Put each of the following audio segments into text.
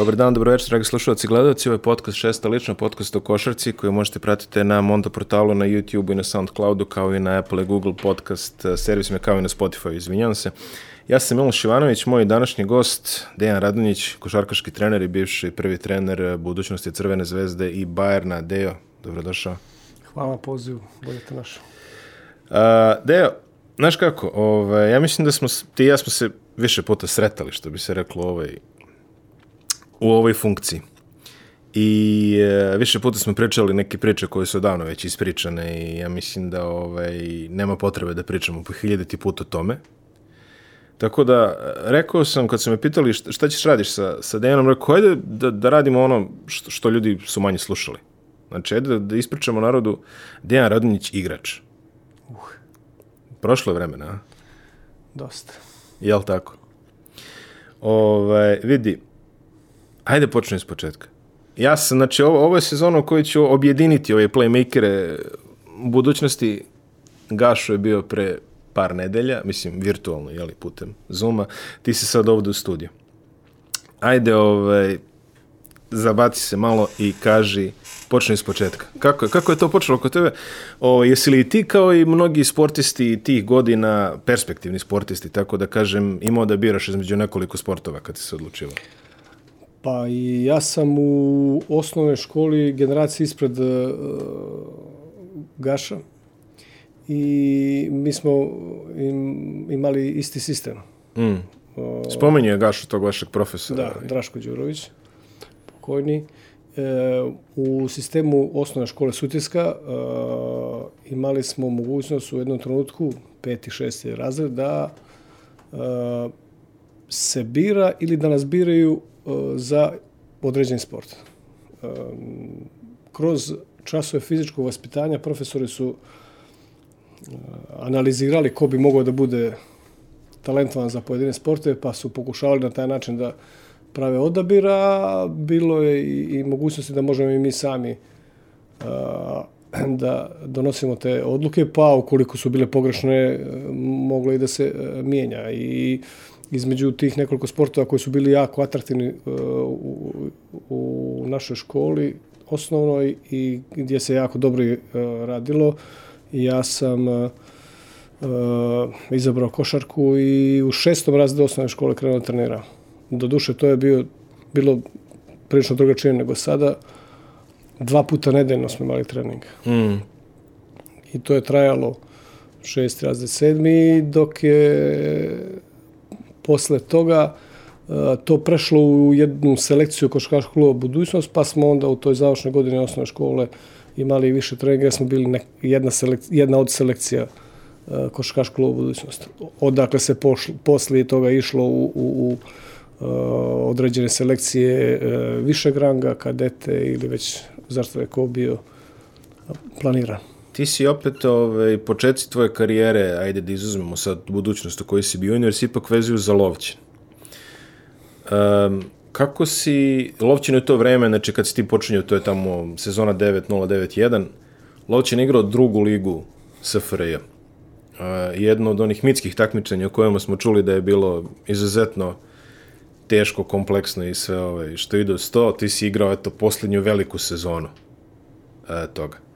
Dobar dan, dobro večer, dragi slušalci i gledalci. Ovo je podcast šesta lična, podcast o košarci koju možete pratiti na Monto portalu, na YouTube i na Soundcloudu, kao i na Apple i Google podcast eh, servisima, kao i na Spotify, izvinjavam se. Ja sam Miloš Ivanović, moj današnji gost, Dejan Radonjić, košarkaški trener i bivši prvi trener eh, budućnosti Crvene zvezde i Bajerna. Dejo, dobrodošao. Hvala na pozivu, bolje te našao. Uh, Dejo, znaš kako, ovaj, ja mislim da smo, ti i ja smo se više puta sretali, što bi se reklo, ovaj, u ovoj funkciji. I e, više puta smo pričali neke priče koje su davno već ispričane i ja mislim da ovaj, nema potrebe da pričamo po hiljaditi put o tome. Tako da, rekao sam, kad su me pitali šta, šta ćeš radiš sa, sa Dejanom, rekao, ajde da, da radimo ono što, što ljudi su manje slušali. Znači, ajde da, da ispričamo narodu Dejan Radonjić igrač. Uh. Prošlo je vremena, a? Dosta. Jel tako? Ove, vidi, ajde počnem iz početka. Ja sam, znači, ovo, ovo je sezona u kojoj ću objediniti ove playmakere budućnosti. Gašo je bio pre par nedelja, mislim, virtualno, jeli, putem Zuma. Ti si sad ovde u studiju. Ajde, ovaj, zabaci se malo i kaži, počne iz početka. Kako, kako je to počelo kod tebe? O, jesi li ti kao i mnogi sportisti tih godina, perspektivni sportisti, tako da kažem, imao da biraš između nekoliko sportova kad si se odlučivao? Pa i ja sam u osnovnoj školi generaciji ispred uh, Gaša i mi smo im, imali isti sistem. Mm. Spomenju je Gašu tog vašeg profesora. Da, Draško Đurović, pokojni. E, u sistemu osnovne škole Sutjeska e, imali smo mogućnost u jednom trenutku, peti, šesti razred, da e, se bira ili da nas biraju za određeni sport. E, kroz časove fizičkog vaspitanja profesori su e, analizirali ko bi mogao da bude talentovan za pojedine sportove, pa su pokušavali na taj način da prave odabira. Bilo je i, i mogućnosti da možemo i mi sami da donosimo te odluke, pa ukoliko su bile pogrešne, e, moglo i da se e, mijenja. I između tih nekoliko sportova koji su bili jako atraktivni e, u, u našoj školi osnovnoj i gdje se jako dobro e, radilo, ja sam e, izabrao košarku i u šestom razredu osnovne škole krenuo da trenirao. Doduše, to je bio, bilo prilično drugačije nego sada. Dva puta nedeljno smo imali trening. Mm. I to je trajalo šest razred sedmi, dok je posle toga uh, to prešlo u jednu selekciju košarkaškog kluba Budućnost, pa smo onda u toj završnoj godini osnovne škole imali više treninga, smo bili nek, jedna, selek, jedna od selekcija uh, košarkaškog kluba Budućnost. Odakle se pošlo, poslije toga išlo u, u, u uh, određene selekcije višeg ranga, kadete ili već zašto je ko bio planiran. Ti si opet ovaj, početci tvoje karijere, ajde da izuzmemo sad budućnost u kojoj si bio junior, si ipak vezuju za Lovćin. Um, kako si, Lovćin je to vreme, znači kad si ti počinjao, to je tamo sezona 9-0-9-1, Lovćin igrao drugu ligu SFRJ. Uh, jedno od onih mitskih takmičenja o kojima smo čuli da je bilo izuzetno teško, kompleksno i sve ovaj, što ide uz to, ti si igrao eto posljednju veliku sezonu uh, toga.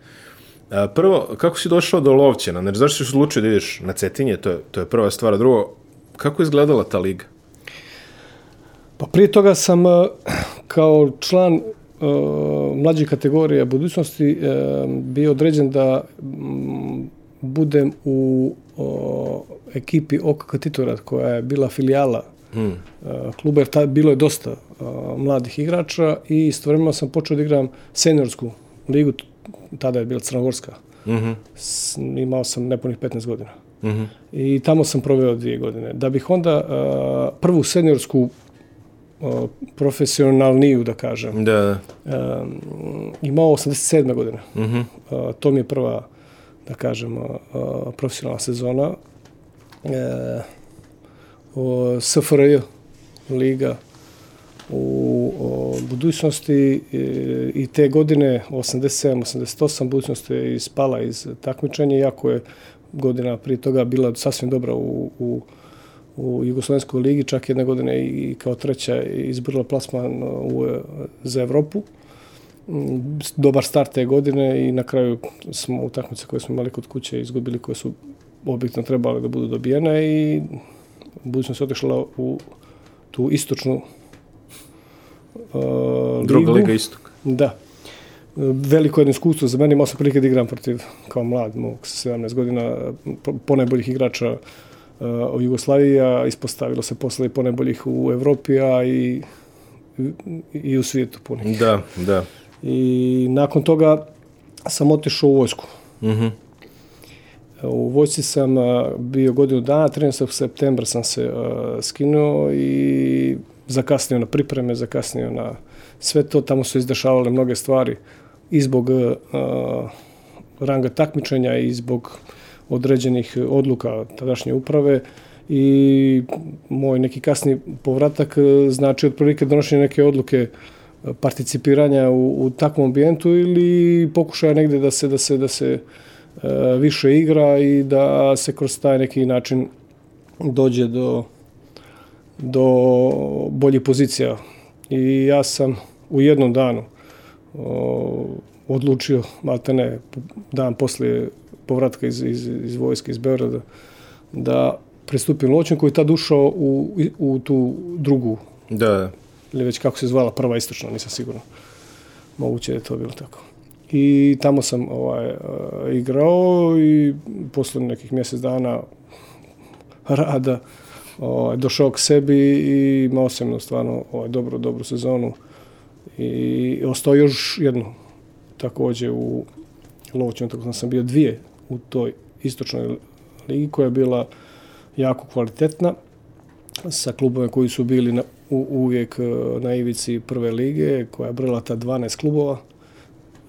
Prvo, kako si došao do Lovćena? Znači, zašto si se odlučio da ideš na Cetinje? To je, to je prva stvar. Drugo, kako je izgledala ta liga? Pa prije toga sam eh, kao član uh, mlađe kategorije budućnosti uh, bio određen da mm, budem u uh, ekipi OKK Titorat koja je bila filijala uh, kluba jer ta, bilo je dosta mladih igrača i istovremeno sam počeo da igram seniorsku ligu, tada je bila Crnogorska. Mm -hmm. Imao sam nepunih 15 godina. Mm -hmm. I tamo sam proveo dvije godine. Da bih onda uh, prvu seniorsku uh, profesionalniju, da kažem, Da, um, imao 87. godine. Mm -hmm. uh, to mi je prva, da kažem, uh, profesionalna sezona. Uh, o, SFRJ liga u budućnosti e, i te godine 87-88 budućnost je ispala iz takmičenja, iako je godina prije toga bila sasvim dobra u, u u Jugoslovenskoj ligi, čak jedne godine i kao treća izbrila plasman u, za Evropu. Mm, Dobar start te godine i na kraju smo utakmice koje smo imali kod kuće izgubili koje su objektivno trebale da budu dobijene i budućnost otišla u tu istočnu uh, Druga ligu. liga istok. Da. Veliko jedno iskustvo za mene, imao sam prilike da igram protiv, kao mlad, mog 17 godina, po- ponajboljih igrača uh, u Jugoslaviji, a ispostavilo se posle i ponajboljih u Evropi, a i, i u svijetu punih. Da, da. I nakon toga sam otišao u vojsku. Mhm. U vojsci sam a, bio godinu dana, 13. septembra sam se a, skinuo i zakasnio na pripreme, zakasnio na sve to. Tamo su izdešavale mnoge stvari i zbog a, ranga takmičenja i zbog određenih odluka tadašnje uprave i moj neki kasni povratak e, znači otprilike donošenje neke odluke e, participiranja u, u takvom ambijentu ili pokušaja negde da se da se da se e, više igra i da se kroz taj neki način dođe do do boljih pozicija. I ja sam u jednom danu o, odlučio, maltene dan poslije povratka iz, iz, iz vojske iz Beograda, da pristupim koji je tad ušao u, u tu drugu, Da, da. ili već kako se zvala, prva istočna, nisam sigurno. Moguće je to bilo tako. I tamo sam ovaj, uh, igrao i posle nekih mjesec dana rada ovaj, došao k sebi i imao sam stvarno ovaj, dobru, dobru sezonu i ostao još jednu takođe u Lovćinu, tako da sam bio dvije u toj istočnoj ligi koja je bila jako kvalitetna sa klubovima koji su bili na, u, uvijek e, na ivici prve lige, koja je brala ta 12 klubova.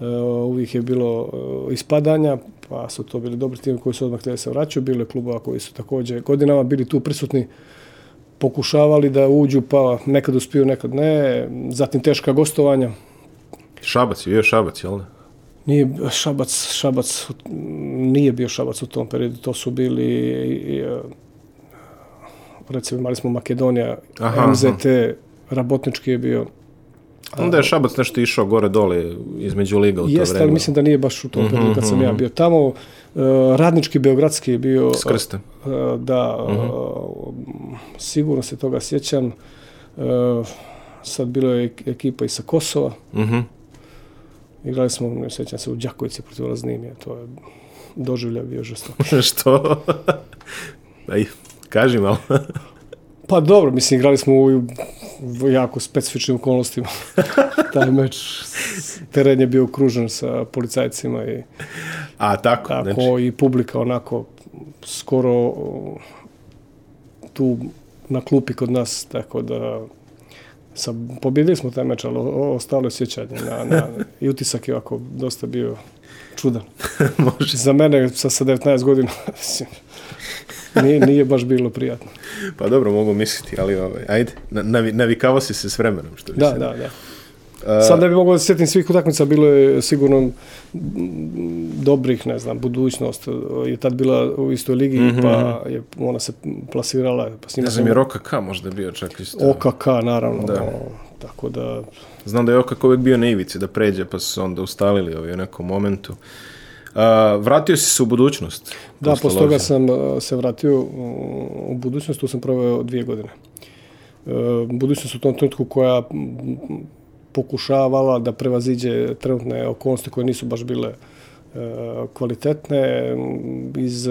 E, uvijek je bilo e, ispadanja, pa su to bili dobri timi koji su odmah htjeli da se vraćaju. Bilo je klubova koji su takođe godinama bili tu prisutni, pokušavali da uđu, pa nekad uspiju, nekad ne. Zatim teška gostovanja. Šabac je bio Šabac, jel da? Nije Šabac, Šabac nije bio Šabac u tom periodu, to su bili recimo imali smo Makedonija, Aha, aha, MZT, Rabotnički je bio. Onda je Šabac nešto išao gore dole između liga u to Jeste, ali mislim da nije baš u tom periodu kad sam ja bio tamo. E, Radnički, Beogradski je bio... S krste. e, Da, e, sigurno se toga sjećam. Sad bilo je ek- ekipa i sa Kosova. Mhm. Igrali smo, ne sjećam se, u Đakovici protiv Laznimije. To je doživlja bio žestok. Što? Aj, kaži malo. Pa dobro, mislim, igrali smo u, jako specifičnim okolnostima. Taj meč, teren je bio okružen sa policajcima i A, tako, tako znači. i publika onako skoro tu na klupi kod nas, tako da sam, pobjedili smo taj meč, ali ostalo je sjećanje na, na, i utisak je ovako dosta bio čudan. Može. Za mene sa, sa 19 godina mislim, nije, nije baš bilo prijatno. Pa dobro, mogu misliti, ali ovaj, ajde, na- navi, navikavao si se s vremenom, što Da, se... da, da. Sad ne bi mogao da se sjetim svih utakmica, bilo je sigurno dobrih, ne znam, budućnost je tad bila u istoj ligi, mm -hmm. pa je ona se plasirala, pa s njima Ne znam, je Roka K možda bio čak isto. OKK, naravno. Da. Da. tako da, Znam da je OKK uvijek bio na ivici da pređe, pa su se onda ustalili ovaj, u nekom momentu. Vratio si se u budućnost. da, posle posle toga sam se vratio u budućnost, tu sam proveo dvije godine. Uh, Budućnost u tom trenutku koja pokušavala da prevaziđe trenutne okolnosti koje nisu baš bile uh, kvalitetne iz,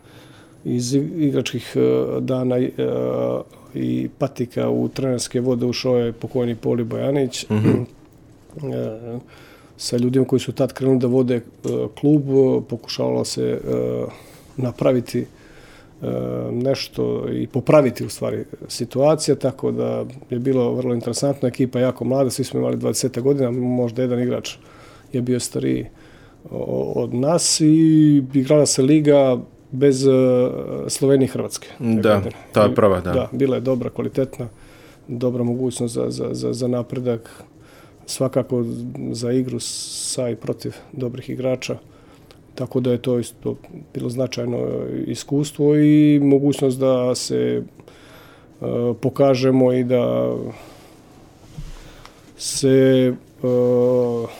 iz igračkih uh, dana i patika u trenerske vode ušao je pokojni Poli Bojanić. Mm -hmm. sa ljudima koji su tad krenuli da vode uh, klub, uh, pokušavalo se uh, napraviti nešto i popraviti u stvari situacija, tako da je bilo vrlo interesantno, ekipa jako mlada, svi smo imali 20 godina, možda jedan igrač je bio stariji od nas i igrala se liga bez Slovenije i Hrvatske. Da, godine. ta je prva, da. Da, bila je dobra, kvalitetna, dobra mogućnost za, za, za, za napredak, svakako za igru sa i protiv dobrih igrača. Tako da je to isto bilo značajno iskustvo i mogućnost da se pokažemo i da se uh,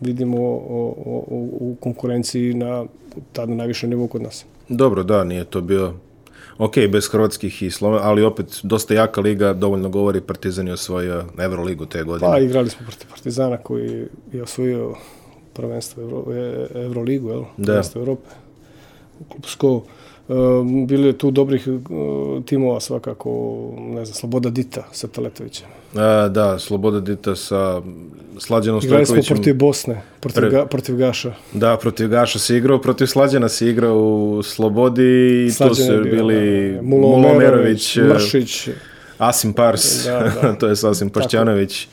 vidimo o, o, u konkurenciji na tada najvišem nivou kod nas. Dobro, da, nije to bio ok, bez hrvatskih i Sloven, ali opet dosta jaka liga, dovoljno govori Partizan je osvojio Euroligu te godine. Pa igrali smo protiv Partizana koji je osvojio prvenstvo Euro, Euroligu, jel? Da. Prvenstvo Evrope. Klubsko Um, bilo je tu dobrih uh, timova svakako, ne znam, Sloboda Dita sa Taletovićem. A, da, Sloboda Dita sa Slađanom Stojkovićem. Igrali smo protiv Bosne, protiv, Pre... ga, protiv Gaša. Da, protiv Gaša se igrao, protiv Slađana se igrao u Slobodi i tu su bili da, Mulo, Mulo Merović, Mršić, Asim Pars, da, da. to je Asim Pašćanović.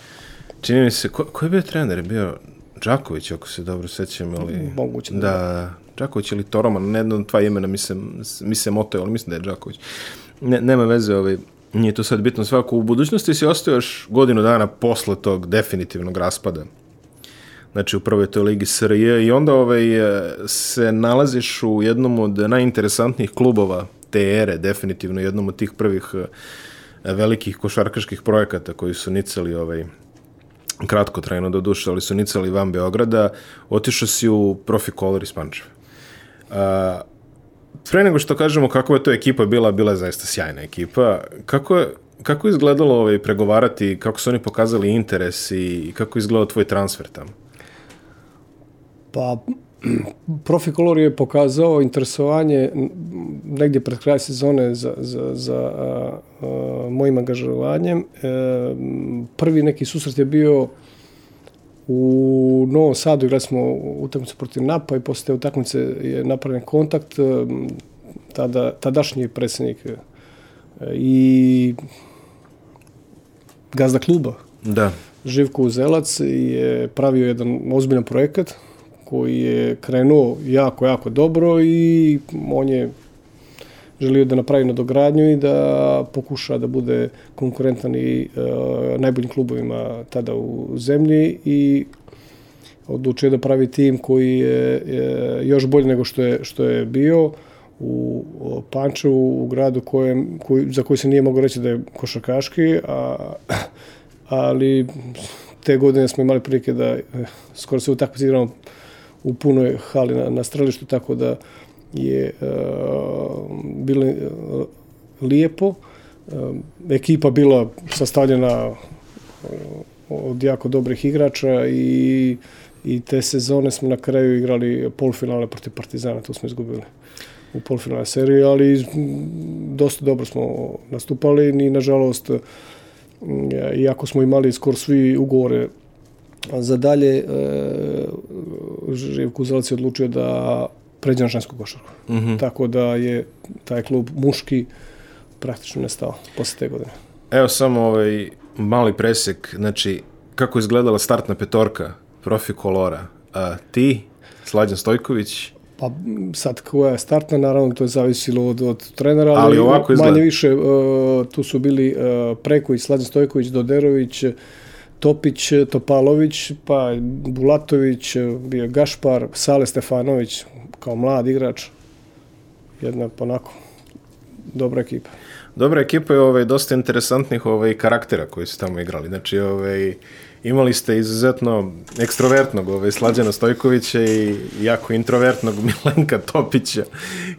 Čini mi se, ko, ko je bio trener? Bio Đaković, ako se dobro sećam. Ali... Moguće da. da Đaković ili Toroman, ne znam dva imena mi se, mi se motoje, ali mislim da je Đaković. Ne, nema veze, ovaj, nije to sad bitno svako. U budućnosti si ostao još godinu dana posle tog definitivnog raspada. Znači u prvoj toj ligi SRJ i onda ovaj, se nalaziš u jednom od najinteresantnijih klubova te ere, definitivno jednom od tih prvih eh, velikih košarkaških projekata koji su nicali ovaj, kratko trajno do duše, ali su nicali van Beograda, otišao si u Profi Color iz Pančeva. Uh, pre nego što kažemo kako je to ekipa bila, bila je zaista sjajna ekipa. Kako je, kako je izgledalo ovaj, pregovarati, kako su oni pokazali interes i kako je izgledao tvoj transfer tamo? Pa, Profi Color je pokazao interesovanje negdje pred kraj sezone za, za, za a, a, mojim angažovanjem. E, prvi neki susret je bio U Novom Sadu igrali smo utakmicu protiv Napa i posle te utakmice je napravljen kontakt. E, tada, tadašnji predsjednik e, i gazda kluba da. Živko Uzelac je pravio jedan ozbiljan projekat koji je krenuo jako, jako dobro i on je želio da napravi nadogradnju i da pokuša da bude konkurentan i e, najboljim klubovima tada u zemlji i odlučio da pravi tim koji je, je još bolji nego što je, što je bio u Pančevu, u gradu kojem, koji, za koji se nije moglo reći da je košarkaški, a, ali te godine smo imali prilike da e, skoro se utakmice igramo u punoj hali na, na strelištu, tako da je uh, bilo uh, lijepo. Uh, ekipa bila sastavljena od jako dobrih igrača i, i te sezone smo na kraju igrali polfinale protiv Partizana, to smo izgubili u polfinale serije, ali dosta dobro smo nastupali i nažalost iako smo imali skoro svi ugovore za dalje, Živko Zelac je odlučio da pređe na žensku košarku. Mm -hmm. Tako da je taj klub muški praktično nestao posle te godine. Evo samo ovaj mali presek, znači kako izgledala startna petorka profi kolora. A, ti, Slađan Stojković, Pa sad koja je startna, naravno to je zavisilo od, od trenera, ali, ali ovako izgleda. manje više uh, tu su bili uh, Preković, Slađan Stojković, Doderović, Topić, Topalović, pa Bulatović, bio Gašpar, Sale Stefanović, kao mlad igrač, jedna ponako dobra ekipa. Dobra ekipa je ovaj, dosta interesantnih ovaj, karaktera koji su tamo igrali. Znači, ovaj, imali ste izuzetno ekstrovertnog ovaj, Slađana Stojkovića i jako introvertnog Milenka Topića.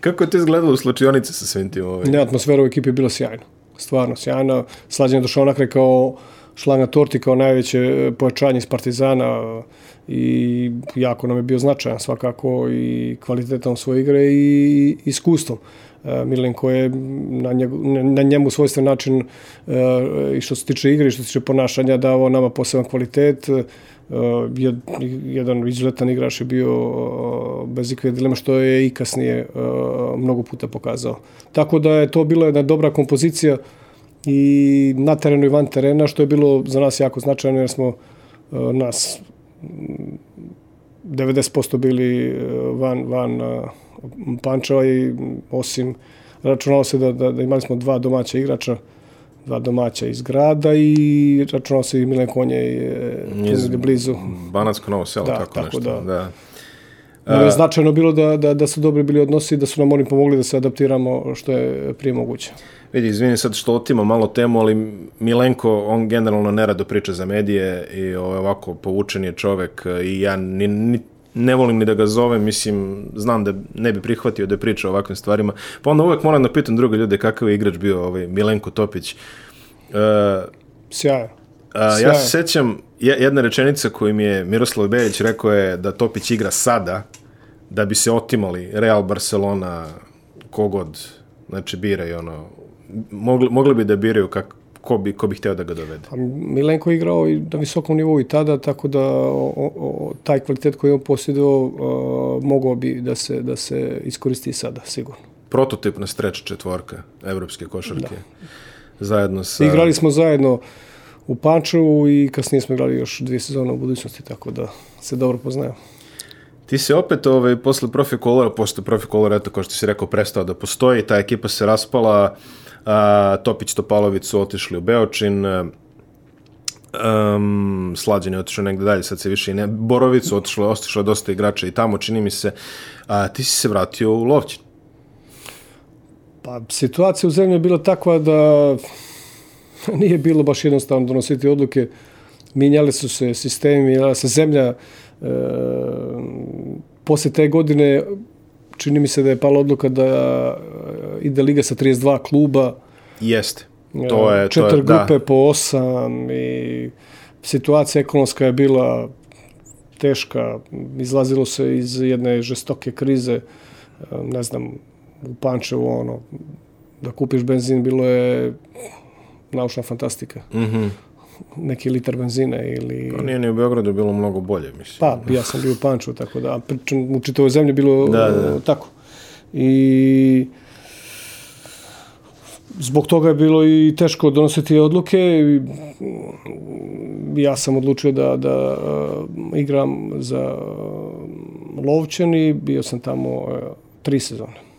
Kako je to izgledalo u slučionici sa svim tim? Ovaj? Ne, atmosfera u ekipi je bila sjajna. Stvarno sjajna. Slađan je došao onakre kao šlanga torti, kao najveće pojačanje iz Partizana i jako nam je bio značajan svakako i kvalitetom svoje igre i iskustvom. E, Milenko je na, njegu, na njemu svojstven način e, i što se tiče igre i što se tiče ponašanja dao nama poseban kvalitet. E, jedan izuzetan igrač je bio bez ikakve dilema što je i kasnije mnogo puta pokazao. Tako da je to bila jedna dobra kompozicija i na terenu i van terena što je bilo za nas jako značajno jer smo nas 90% bili e, van, van e, Pančeva i osim računalo se da, da, da imali smo dva domaća igrača, dva domaća iz grada i računalo se i Milen Konje i iz blizu. Banatsko novo selo, da, tako, tako nešto. Da. da. Ono je značajno bilo da, da, da su dobri bili odnosi i da su nam oni pomogli da se adaptiramo što je prije moguće. Vidi, izvini sad što otimo malo temu, ali Milenko, on generalno nerado priča za medije i ovaj, ovako povučen je čovek i ja ni, ni, ne volim ni da ga zovem, mislim, znam da ne bi prihvatio da priča o ovakvim stvarima. Pa onda uvek moram da pitam druge ljude kakav je igrač bio ovaj Milenko Topić. Uh, Sjajan. A, ja se sećam je- jedna rečenica koju mi je Miroslav Bejić rekao je da Topić igra sada da bi se otimali Real Barcelona kogod znači biraju ono mogli, mogli bi da biraju kak, ko, bi, ko bi hteo da ga dovede Pa Milenko je igrao i na visokom nivou i tada, tako da o, o, taj kvalitet koji je on posjedovao uh, mogao bi da se, da se iskoristi i sada, sigurno. prototipna streč četvorka evropske košarke da. zajedno sa Igrali smo zajedno u Pančevu i kasnije smo igrali još dvije sezone u budućnosti, tako da se dobro poznajemo. Ti si opet ovaj, posle profi kolora, posle profi kolora, eto, kao što si rekao, prestao da postoji, ta ekipa se raspala, a, Topić Topalović su otišli u Beočin, um, Slađan je otišao negde dalje, sad se više i ne, Borovicu otišlo, otišlo dosta igrača i tamo, čini mi se, a ti si se vratio u Lovćin. Pa situacija u zemlji je bila takva da nije bilo baš jednostavno donositi odluke. Minjali su se sistemi, mijenjala se zemlja. E, posle te godine čini mi se da je pala odluka da e, ide liga sa 32 kluba. Jeste. To je, to četiri je, grupe da. po osam i situacija ekonomska je bila teška. Izlazilo se iz jedne žestoke krize, e, ne znam, u Pančevu, ono, da kupiš benzin bilo je naučna fantastika. Mm -hmm. Neki litar benzina ili... Nije ni u Beogradu bilo mnogo bolje, mislim. Pa, ja sam bio u Pančevu, tako da, pričam, u čitavoj zemlji bilo Da, da, da. tako. I zbog toga je bilo i teško donositi odluke. I, Ja sam odlučio da, da uh, igram za uh, Lovćan i bio sam tamo uh, tri sezone.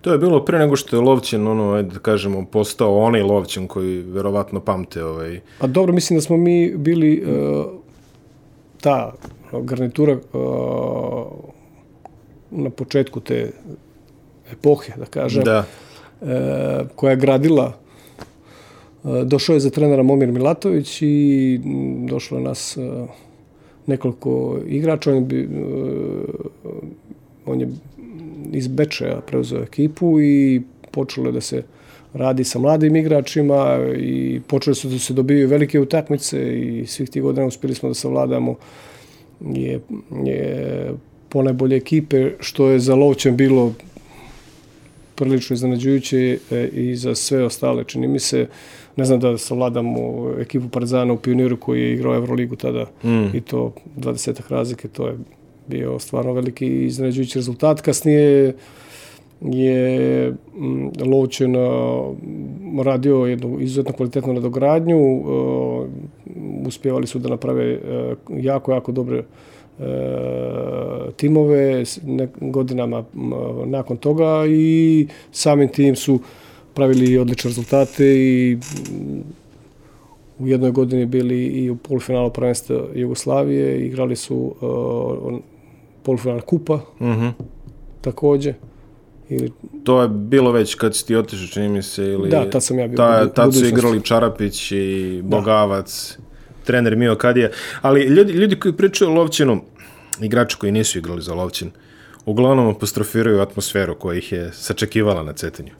To je bilo pre nego što je Lovćin, ono, ajde da kažemo, postao onaj Lovćin koji verovatno pamte ovaj, Pa dobro, mislim da smo mi bili uh, ta garnitura uh, na početku te epohe, da kažem, da. e, koja je gradila došao je za trenera Momir Milatović i došlo je nas nekoliko igrača. On je, on je iz Bečeja preuzeo ekipu i počelo je da se radi sa mladim igračima i počeli su da se dobiju velike utakmice i svih tih godina uspjeli smo da savladamo je, je ponajbolje ekipe, što je za Lovćen bilo prilično iznenađujuće e, i za sve ostale. Čini mi se, ne znam da savladamo ekipu Partizana u Pioniru koji je igrao Euroligu tada mm. i to 20 razlike, to je bio stvarno veliki iznenađujući rezultat. Kasnije je mm, Lovćen radio jednu izuzetno kvalitetnu nadogradnju, uspjevali su da naprave a, jako, jako dobre e, timove godinama nakon toga i samim tim su pravili odlične rezultate i mm, u jednoj godini bili i u polufinalu prvenstva Jugoslavije, igrali su uh, polufinal kupa Mm -hmm. takođe. Ili, To je bilo već kad si ti otišao, čini mi se, ili... Da, tad sam ja bio Ta, tad su igrali Čarapić i Bogavac, trener Mio Kadija. Ali ljudi, ljudi koji pričaju o Lovćinu, igrači koji nisu igrali za Lovćin, uglavnom apostrofiraju atmosferu koja ih je sačekivala na cetenju.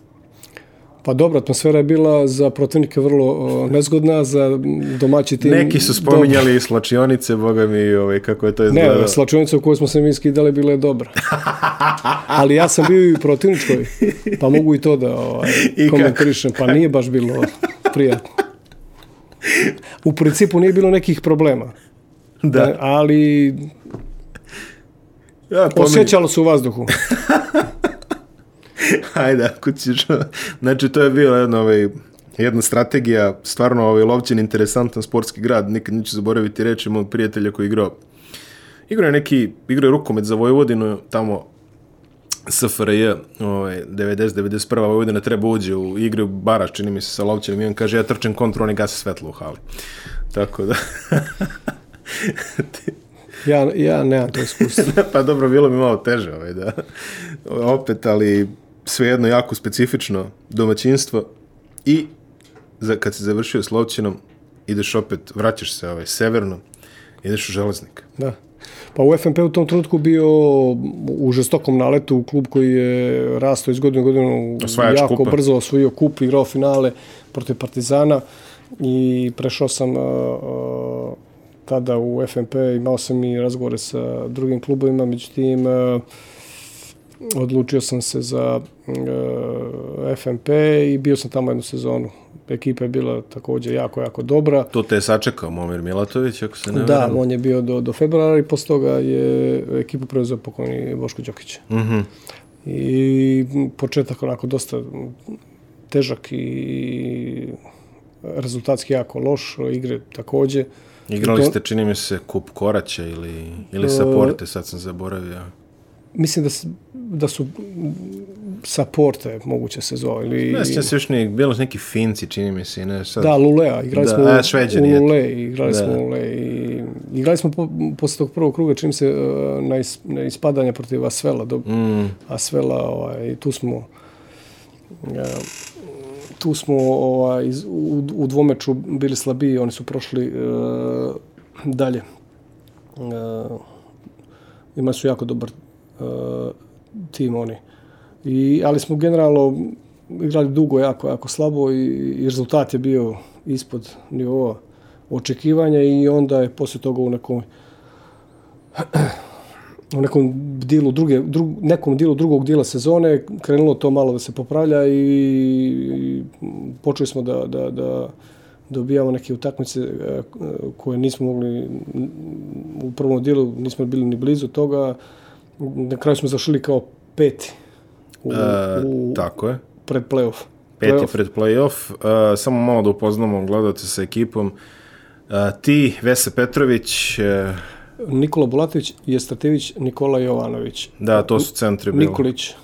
Pa dobro, atmosfera je bila za protivnike vrlo nezgodna, za domaći tim... Neki su spominjali i slačionice, boga mi, ovaj, kako je to izgledalo. Ne, slačionica u kojoj smo se mi skidali bila je dobra. Ali ja sam bio i u protivničkoj, pa mogu i to da ovaj, komentarišem. Pa nije baš bilo prijatno. U principu nije bilo nekih problema. da. Ali Ja, pominj- osjećalo se u vazduhu. Ajde, ako ćeš... Znači, to je bila jedna, ovaj, jedna strategija, stvarno ovaj, Lovćin interesantan sportski grad, nikad neću zaboraviti reći mog prijatelja koji igrao. Igrao je neki, igrao je rukomet za Vojvodinu, tamo SFRJ, ovaj, 90-91. Vojvodina treba uđe u igru Baraš, čini mi se sa Lovćinom i on kaže, ja trčem kontru, oni gase svetlo u hali. Tako da... Ja, ja nemam to iskustvo. pa dobro, bilo mi malo teže ovaj, da. Opet, ali svejedno jako specifično domaćinstvo i za, kad si završio s Lovćinom, ideš opet, vraćaš se ovaj, severno, ideš u železnik. Da. Pa u FNP u tom trenutku bio u žestokom naletu klub koji je rastao iz godine u godinu Osvajač jako kupa. brzo osvojio kup, igrao finale protiv Partizana i prešao sam uh, uh, tada u FNP, imao sam i razgovore sa drugim klubovima, međutim uh, odlučio sam se za uh, FNP i bio sam tamo jednu sezonu. Ekipa je bila također jako, jako dobra. Tu te je sačekao Momir Milatović, ako se ne Da, on je bio do, do februara i posle toga je ekipu preuzeo pokojni Boško Đokić. Mhm. I početak onako dosta težak i rezultatski jako loš, igre takođe. Igrali To- ste, čini mi se, kup Koraća ili, ili E, Saporte, sad sam zaboravio. Mislim da, da su Saporte moguće se zove. Ili, Ne sjećam se još nije, bilo neki Finci, čini mi se, ne, sad. Da, Lulea, igrali Da, smo a, Šveđani, u. Lule, igrali Da. smo u Lule i igrali smo po, posle tog prvog kruga, čim se uh, na, is, na ispadanje protiv Asvela, do, Mm, Asvela, ovaj, tu smo ja, tu smo ovaj, iz, u, u dvomeču bili slabiji, oni su prošli e, dalje. E, imali su jako dobar e, tim oni. I, ali smo generalno igrali dugo, jako, jako slabo i, i rezultat je bio ispod nivoa očekivanja i onda je poslije toga u nekom u nekom dijelu druge, drug, nekom dijelu drugog dijela sezone krenulo to malo da se popravlja i, i počeli smo da, da, da dobijamo neke utakmice e, koje nismo mogli u prvom dijelu nismo bili ni blizu toga na kraju smo zašli kao peti u, e, u tako je. pred playoff Peti Playoff. pred play-off. Uh, samo malo da upoznamo gledalce sa ekipom. Uh, ti, Vese Petrović, uh, Nikola Bulatović, Jestrativić, Nikola Jovanović, da, to su centri bili. Nikolić,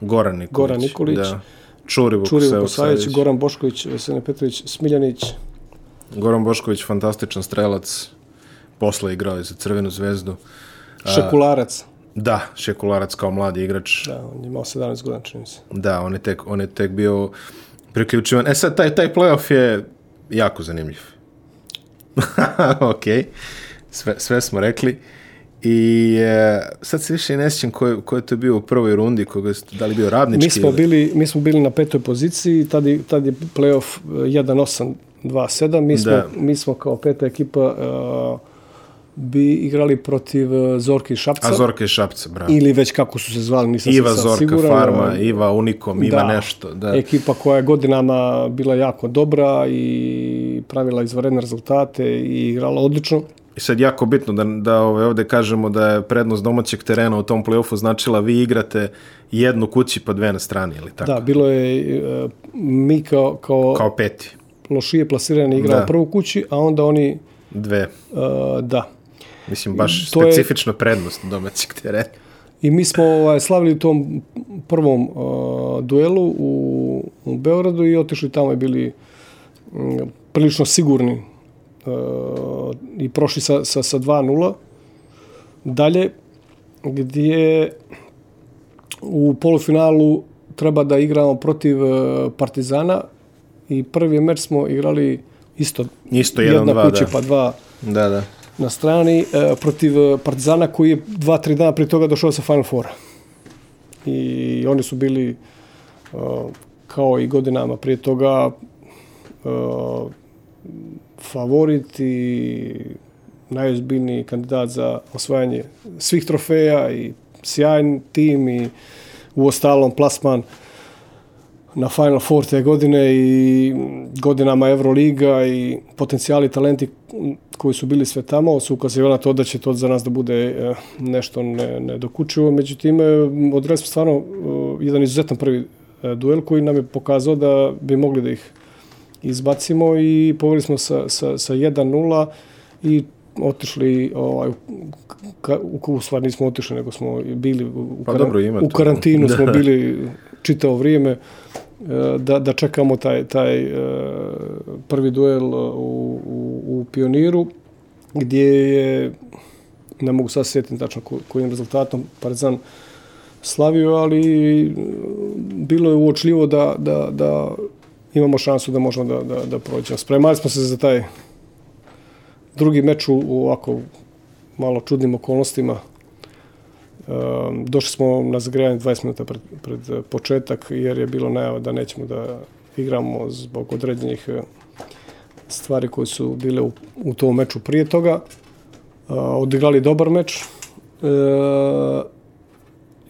Goran Nikolić. Goran Nikolić. Da. Čuri Čuri Vukosajević. Vukosavić, Goran Bošković, Vesene Petrović, Smiljanić, Goran Bošković, fantastičan strelac. Posle igrao je za Crvenu zvezdu. Šekularac. Da, Šekularac kao mladi igrač. Da, on je imao 17 godina, čini se. Da, on je tek, on je tek bio priključivan. E sad, taj, taj playoff je jako zanimljiv. ok, sve, sve smo rekli. I e, sad se više ne sjećam ko, je- ko je to bio u prvoj rundi, koga, ste- da li je bio radnički Mi smo, ili- bili, mi smo bili na petoj poziciji, tad je, tad je playoff eh, 1-8, 2-7. Mi smo, Da. mi smo kao peta ekipa uh, bi igrali protiv eh, Zorke i Šapca. A Zorka i Šapca, bravo. Ili već kako su se zvali, nisam Iva se sad Zorka siguran. Farma, eh, Iva Unikom, Iva nešto. Da. Ekipa koja je godinama bila jako dobra i pravila izvanredne rezultate i igrala odlično. I sad jako bitno da, da ovaj, ovde kažemo da je prednost domaćeg terena u tom play-offu značila vi igrate jednu kući pa dve na strani, ili tako? Da, bilo je e, mi kao, kao, Kao peti. lošije plasirani igrao Da. prvu kući, a onda oni, e, Dve. da. Mislim, baš To je- specifična prednost domaćeg terena. I mi smo ovaj, slavili u tom prvom uh, duelu u, u Beogradu i otišli tamo i bili mm, prilično sigurni uh, i prošli sa, sa, sa 2-0. Dalje, gdje u polufinalu treba da igramo protiv uh, Partizana i prvi meč smo igrali isto, Isto jedna 1-2, kuća da. pa dva Da, da. Na strani e, protiv e, Partizana koji je dva, tri dana prije toga došao sa Final Four. I oni su bili e, kao i godinama prije toga favorit i najozbiljniji kandidat za osvajanje svih trofeja i sjajan tim i u ostalom plasman na Final Four te godine i godinama Euroliga i potencijali talenti koji su bili sve tamo su ukazivali na to da će to za nas da bude eh, nešto ne- nedokučivo. Međutim, eh, odredili smo stvarno eh, jedan izuzetan prvi duel koji nam je pokazao da bi mogli da ih izbacimo i poveli smo sa, sa, sa 1-0 i otišli ovaj, ka, u, u stvari nismo otišli, nego smo bili u, u, Pa karan- dobro, u karantinu smo Da. bili čitavo vrijeme e, da, da čekamo taj, taj e, prvi duel u, u, u Pioniru gdje je ne mogu sad sjetiti tačno ko- kojim rezultatom Partizan slavio, ali e, bilo je uočljivo da, da, da imamo šansu da možemo da, da, da prođemo. Spremali smo se za taj drugi meč u ovako malo čudnim okolnostima. Um, došli smo na zagrejanje 20 minuta pred, pred eh, početak jer je bilo najava da nećemo da igramo zbog određenih eh, stvari koje su bile u, u tom meču prije toga. Uh, odigrali dobar meč uh,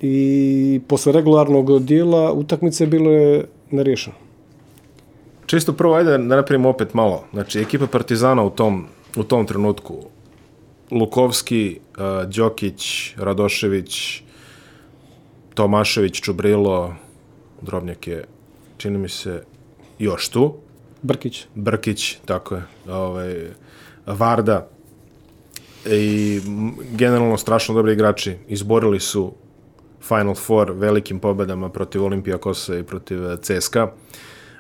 i posle regularnog dijela utakmice bilo je neriješeno. Čisto prvo, ajde da napravimo opet malo. Znači, ekipa Partizana u tom, u tom trenutku, Lukovski, uh, Đokić, Radošević, Tomašević, Čubrilo, Drobnjak je, čini mi se, još tu. Brkić. Brkić, tako je, ovaj, Varda i generalno strašno dobri igrači. Izborili su Final Four velikim pobedama protiv Olimpijakosa i protiv eh, CSKA.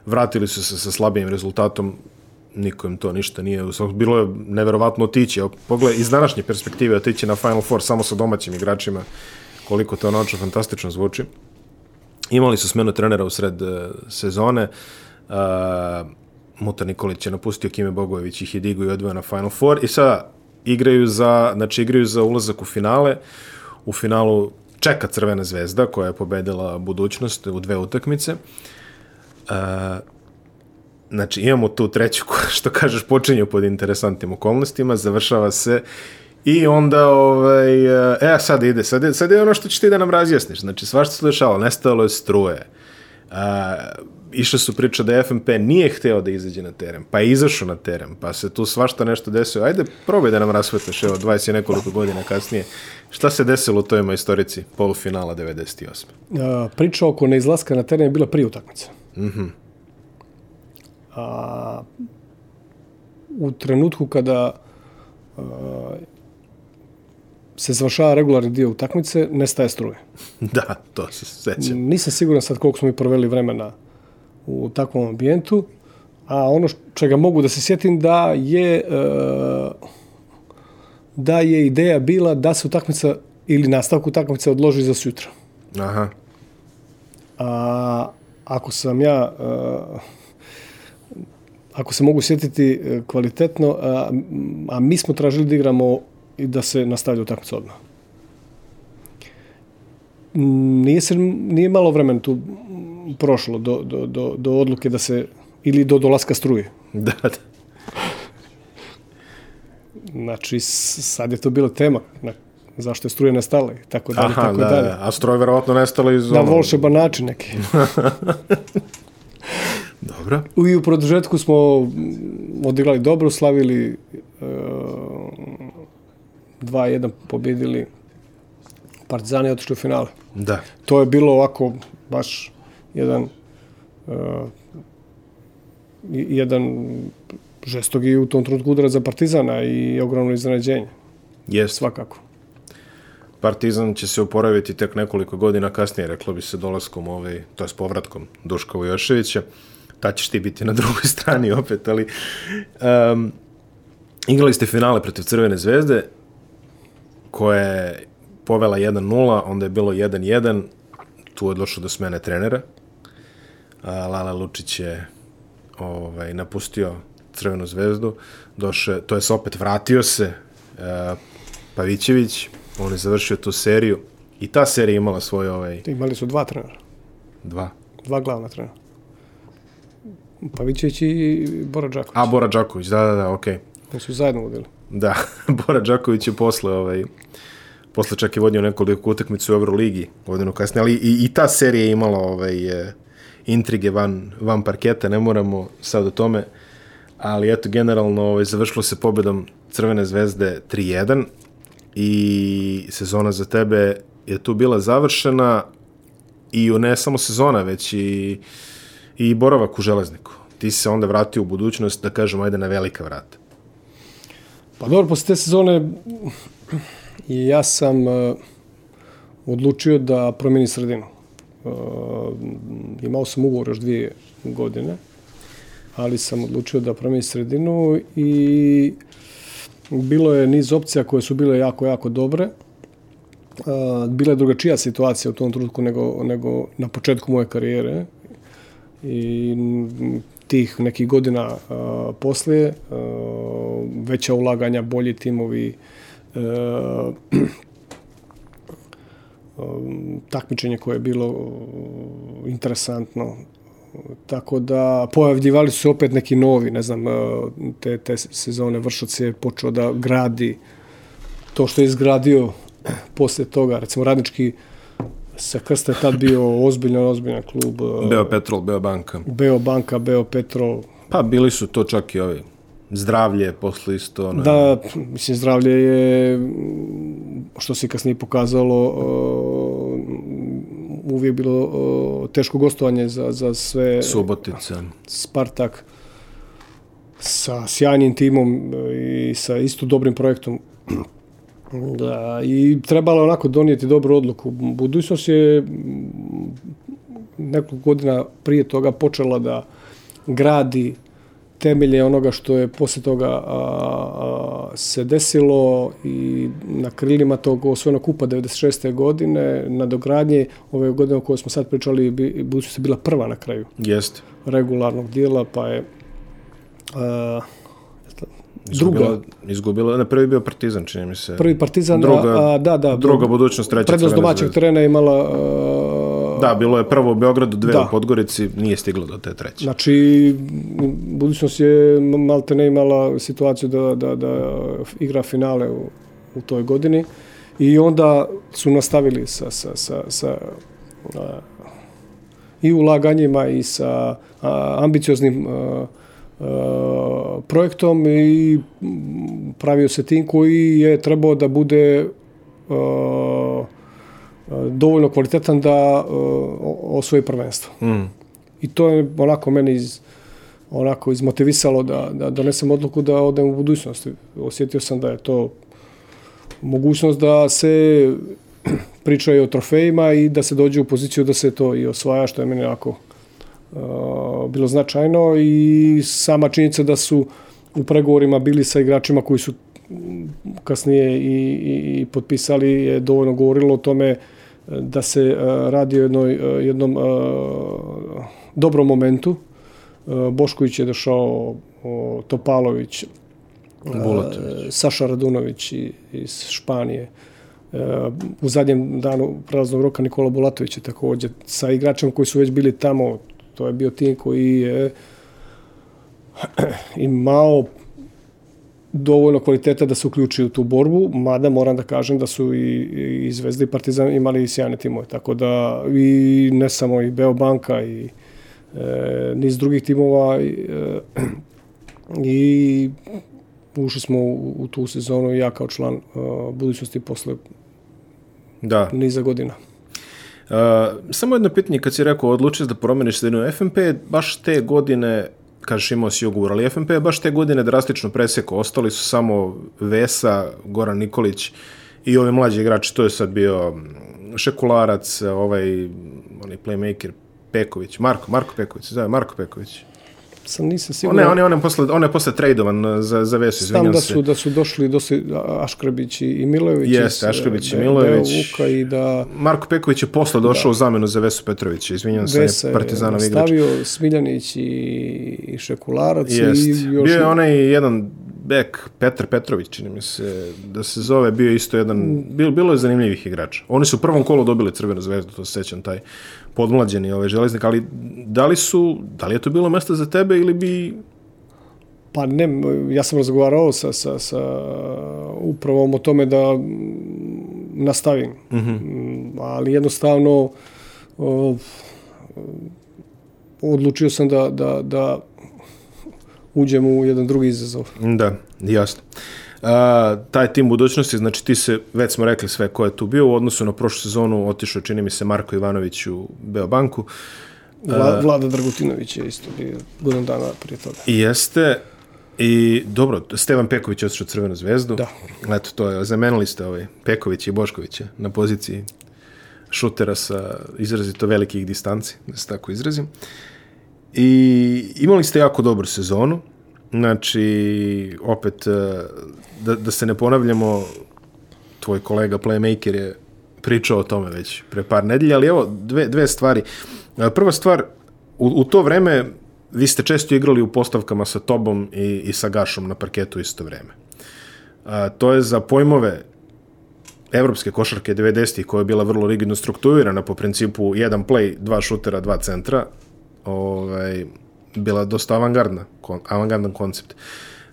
Vratili su se sa slabijim rezultatom, niko to ništa nije. Bilo je neverovatno otići. Evo, iz današnje perspektive otići na Final Four samo sa domaćim igračima, koliko to naučno fantastično zvuči. Imali su smenu trenera u sred e, sezone. Uh, Muta Nikolić je napustio Kime Bogojević ih je digo i odveo na Final Four i sada igraju za, znači igraju za ulazak u finale. U finalu čeka Crvena zvezda koja je pobedila budućnost u dve utakmice. Uh, znači imamo tu treću što kažeš počinje pod interesantnim okolnostima, završava se i onda ovaj, e, sad ide, sad, ide- sad je ono što ćeš ti da nam razjasniš. Znači, svašta se dešavalo, nestalo je struje. A, išle su priče da FNP nije hteo da izađe na teren, pa je izašao na teren, pa se tu svašta nešto desilo. Ajde, probaj da nam rasvetaš, evo, 20 i nekoliko godina kasnije. Šta se desilo u toj majstorici polufinala 98. A, priča oko neizlaska na teren je bila prije utakmice. Mm A, u trenutku kada a, se završava regularni dio utakmice, nestaje struje. da, to se sećam. Nisam siguran sad koliko smo mi proveli vremena u takvom ambijentu, a ono čega mogu da se sjetim da je e, da je ideja bila da se utakmica ili nastavku utakmice odloži za sutra. Aha, A ako sam ja a, ako se mogu sjetiti e, kvalitetno, a, a mi smo tražili da igramo i da se nastavlja utakmica odmah. Nije, se, nije malo vremena tu prošlo do, do, do, do odluke da se ili do dolaska struje. da, da. Znači, sad je to bila tema. Na, zašto je struje nestala i tako dalje, Aha, tako da, dalje. da. A stroj verovatno nestalo iz... Na ono- volšeban način neki. Dobro. I u produžetku smo odigrali dobro, slavili e, 2-1, pobjedili Partizani i otišli u finale. Da. To je bilo ovako baš jedan e, i- jedan žestogi u tom trenutku udarac za Partizana i ogromno iznenađenje, Jest. svakako. Partizan će se oporaviti tek nekoliko godina kasnije, reklo bi se dolaskom, ovaj, to je s povratkom Duška Vujoševića. Ta ćeš ti biti na drugoj strani opet, ali... Um, igrali ste finale protiv Crvene zvezde, koja je povela 1-0, onda je bilo 1-1, tu je došlo do smene trenera. Lala Lučić je ovaj, napustio Crvenu zvezdu, došao, to je opet vratio se uh, Pavićević, on je završio tu seriju i ta serija imala svoj ovaj, Imali su dva trenera, dva. dva glavna trenera. Pavićević i Bora Đaković. A, Bora Đaković, da, da, da, okej. Oni su zajedno vodili. Da, Bora Đaković je posle, ovaj, posle čak je vodio nekoliko utakmicu u Euroligi, godinu kasnije, ali i, i ta serija je imala ovaj, e, intrige van, van parketa, ne moramo sad o tome, ali eto, generalno ovaj, završilo se pobedom Crvene zvezde 3-1 i sezona za tebe je tu bila završena i ne samo sezona, već i, i boravak u železniku. Ti se onda vratio u budućnost, da kažem, ajde na velika vrata. Pa dobro, posle te sezone ja sam uh, odlučio da promeni sredinu. Uh, imao sam ugovor još dvije godine, ali sam odlučio da promeni sredinu i bilo je niz opcija koje su bile jako, jako dobre. Uh, bila je drugačija situacija u tom trenutku nego, nego na početku moje karijere. I tih nekih godina uh, poslije, uh, veća ulaganja, bolji timovi, uh, takmičenje koje je bilo uh, interesantno. Tako da pojavljivali su opet neki novi, ne znam, uh, te, te sezone Vršac je počeo da gradi to što je izgradio posle toga, recimo radnički sa Krsta je tad bio ozbiljan, ozbiljan klub. uh, Beo Petrol, Beo Banka. Beo Banka, Beo Petrol, Pa bili su to čak i ovi. Zdravlje, posle isto. Ono, Da, mislim, zdravlje je, što se kasnije pokazalo, uh, uvijek bilo uh, teško gostovanje za, za sve Subotica. Spartak sa sjajnim timom i sa isto dobrim projektom. Da, i trebalo onako donijeti dobru odluku. Budućnost je nekoliko godina prije toga počela da gradi temelje onoga što je posle toga a, a, se desilo i na krilima tog osvojenog kupa 96. godine, na dogradnje ove godine o kojoj smo sad pričali, budućnost je bila prva na kraju Jeste. regularnog dijela, pa je a, druga, Izgubila, izgubila, ne, prvi bio Partizan, čini mi se. prvi partizan, druga, a, da, da, druga budućnost, treća prednost domaćeg terena je imala a, Da, bilo je prvo u Beogradu, dve Da. u Podgorici, nije stiglo do te treće. Znači, budućnost je malte ne imala situaciju da, da, da igra finale u, u toj godini i onda su nastavili sa, sa, sa, sa a, i ulaganjima i sa a, ambicioznim a, projektom i pravio se tim koji je trebao da bude a, dovoljno kvalitetan da a, osvoji prvenstvo. Mm. I to je onako meni iz, onako izmotivisalo da, da donesem odluku da odem u budućnost. Osjetio sam da je to mogućnost da se priča i o trofejima i da se dođe u poziciju da se to i osvaja, što je meni onako uh, bilo značajno i sama činjenica da su u pregovorima bili sa igračima koji su kasnije i, i, i potpisali je dovoljno govorilo o tome eh, da se uh, radi o jednoj, uh, jednom dobrom momentu. Bošković je došao, Topalović, Bulatović. Saša Radunović iz Španije. U zadnjem danu prelaznog roka Nikola Bulatović je također sa igračima koji su već bili tamo. To je bio tim koji je imao dovoljno kvaliteta da se uključi u tu borbu, mada moram da kažem da su i, i Zvezda i Partizan imali i sjajne timove, tako da i ne samo i Beobanka i e, niz drugih timova i, e, i ušli smo u, u tu sezonu ja kao član e, budućnosti posle Da. niza godina. Uh, samo jedno pitanje, kad si rekao odlučiš da promeniš sredinu, FNP je baš te godine, kažeš imao si ugovor, ali FNP je baš te godine drastično presekao. Ostali su samo Vesa, Goran Nikolić i ovi mlađi igrači, to je sad bio mm, Šekularac, ovaj, onaj playmaker, Peković, Marko, Marko Peković, zove Marko Peković. Sam nisam siguran. je, on je, on je posle, on je posle tradovan za, za Vesu, Znam izvinjam da se. su, da su došli dosi, Aškrbić i Milojević. Jeste, iz, Aškrbić i Be- Milojević. Beovuka i da Marko Peković je posle došao u zamenu za Vesu Petrovića, izvinjam se, Vesa je je Partizanov igrač. stavio Smiljanić i, i Šekularac Jest. i još... Bio je onaj jedan bek, Petar Petrović, čini mi se, da se zove, bio je isto jedan, bil, bilo je zanimljivih igrača. Oni su u prvom kolu dobili Crvenu zvezdu, to se sećam, taj podmlađeni ovaj železnik, ali da li su, da li je to bilo mesto za tebe ili bi... Pa ne, ja sam razgovarao sa, sa, sa upravom o tome da nastavim. Mm -hmm. Ali jednostavno o, odlučio sam da, da, da uđem u jedan drugi izazov. Da, jasno. A, taj tim budućnosti, znači ti se, već smo rekli sve ko je tu bio, u odnosu na prošlu sezonu otišao, čini mi se, Marko Ivanović u Beobanku. Vla, Vlada Dragutinović je isto bio godinu dana prije toga. I jeste, i dobro, Stevan Peković je otišao Crvenu zvezdu. Da. Eto, to je, zamenili ste ovaj Peković i Boškovića na poziciji šutera sa izrazito velikih distanci, da se tako izrazim. I imali ste jako dobru sezonu. Znači, opet, e, da, da se ne ponavljamo, tvoj kolega Playmaker je pričao o tome već pre par nedelja, ali evo, dve, dve stvari. E, Prva stvar, u, u to vreme vi ste često igrali u postavkama sa tobom i, i sa Gašom na parketu isto vreme. A, to je za pojmove evropske košarke 90-ih koja je bila vrlo rigidno strukturirana po principu jedan play, dva šutera, dva centra, ovaj, bila dosta avangardna, avangardan koncept.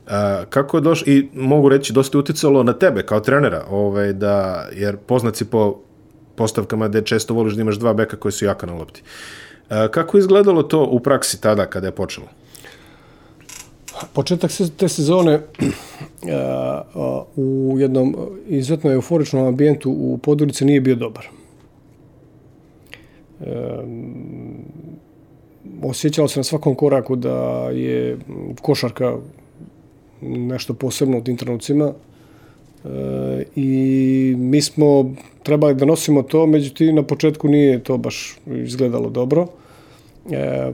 A, kako je došlo, i mogu reći, dosta je uticalo na tebe kao trenera, ovaj, da, jer poznat si po postavkama gde često voliš da imaš dva beka koji su jaka na lopti. A, kako je izgledalo to u praksi tada kada je počelo? Početak te sezone a, u jednom izuzetno euforičnom ambijentu u Podgorici nije bio dobar. E, osjećalo se na svakom koraku da je košarka nešto posebno u tim trenucima e, i mi smo trebali da nosimo to, međutim na početku nije to baš izgledalo dobro. E,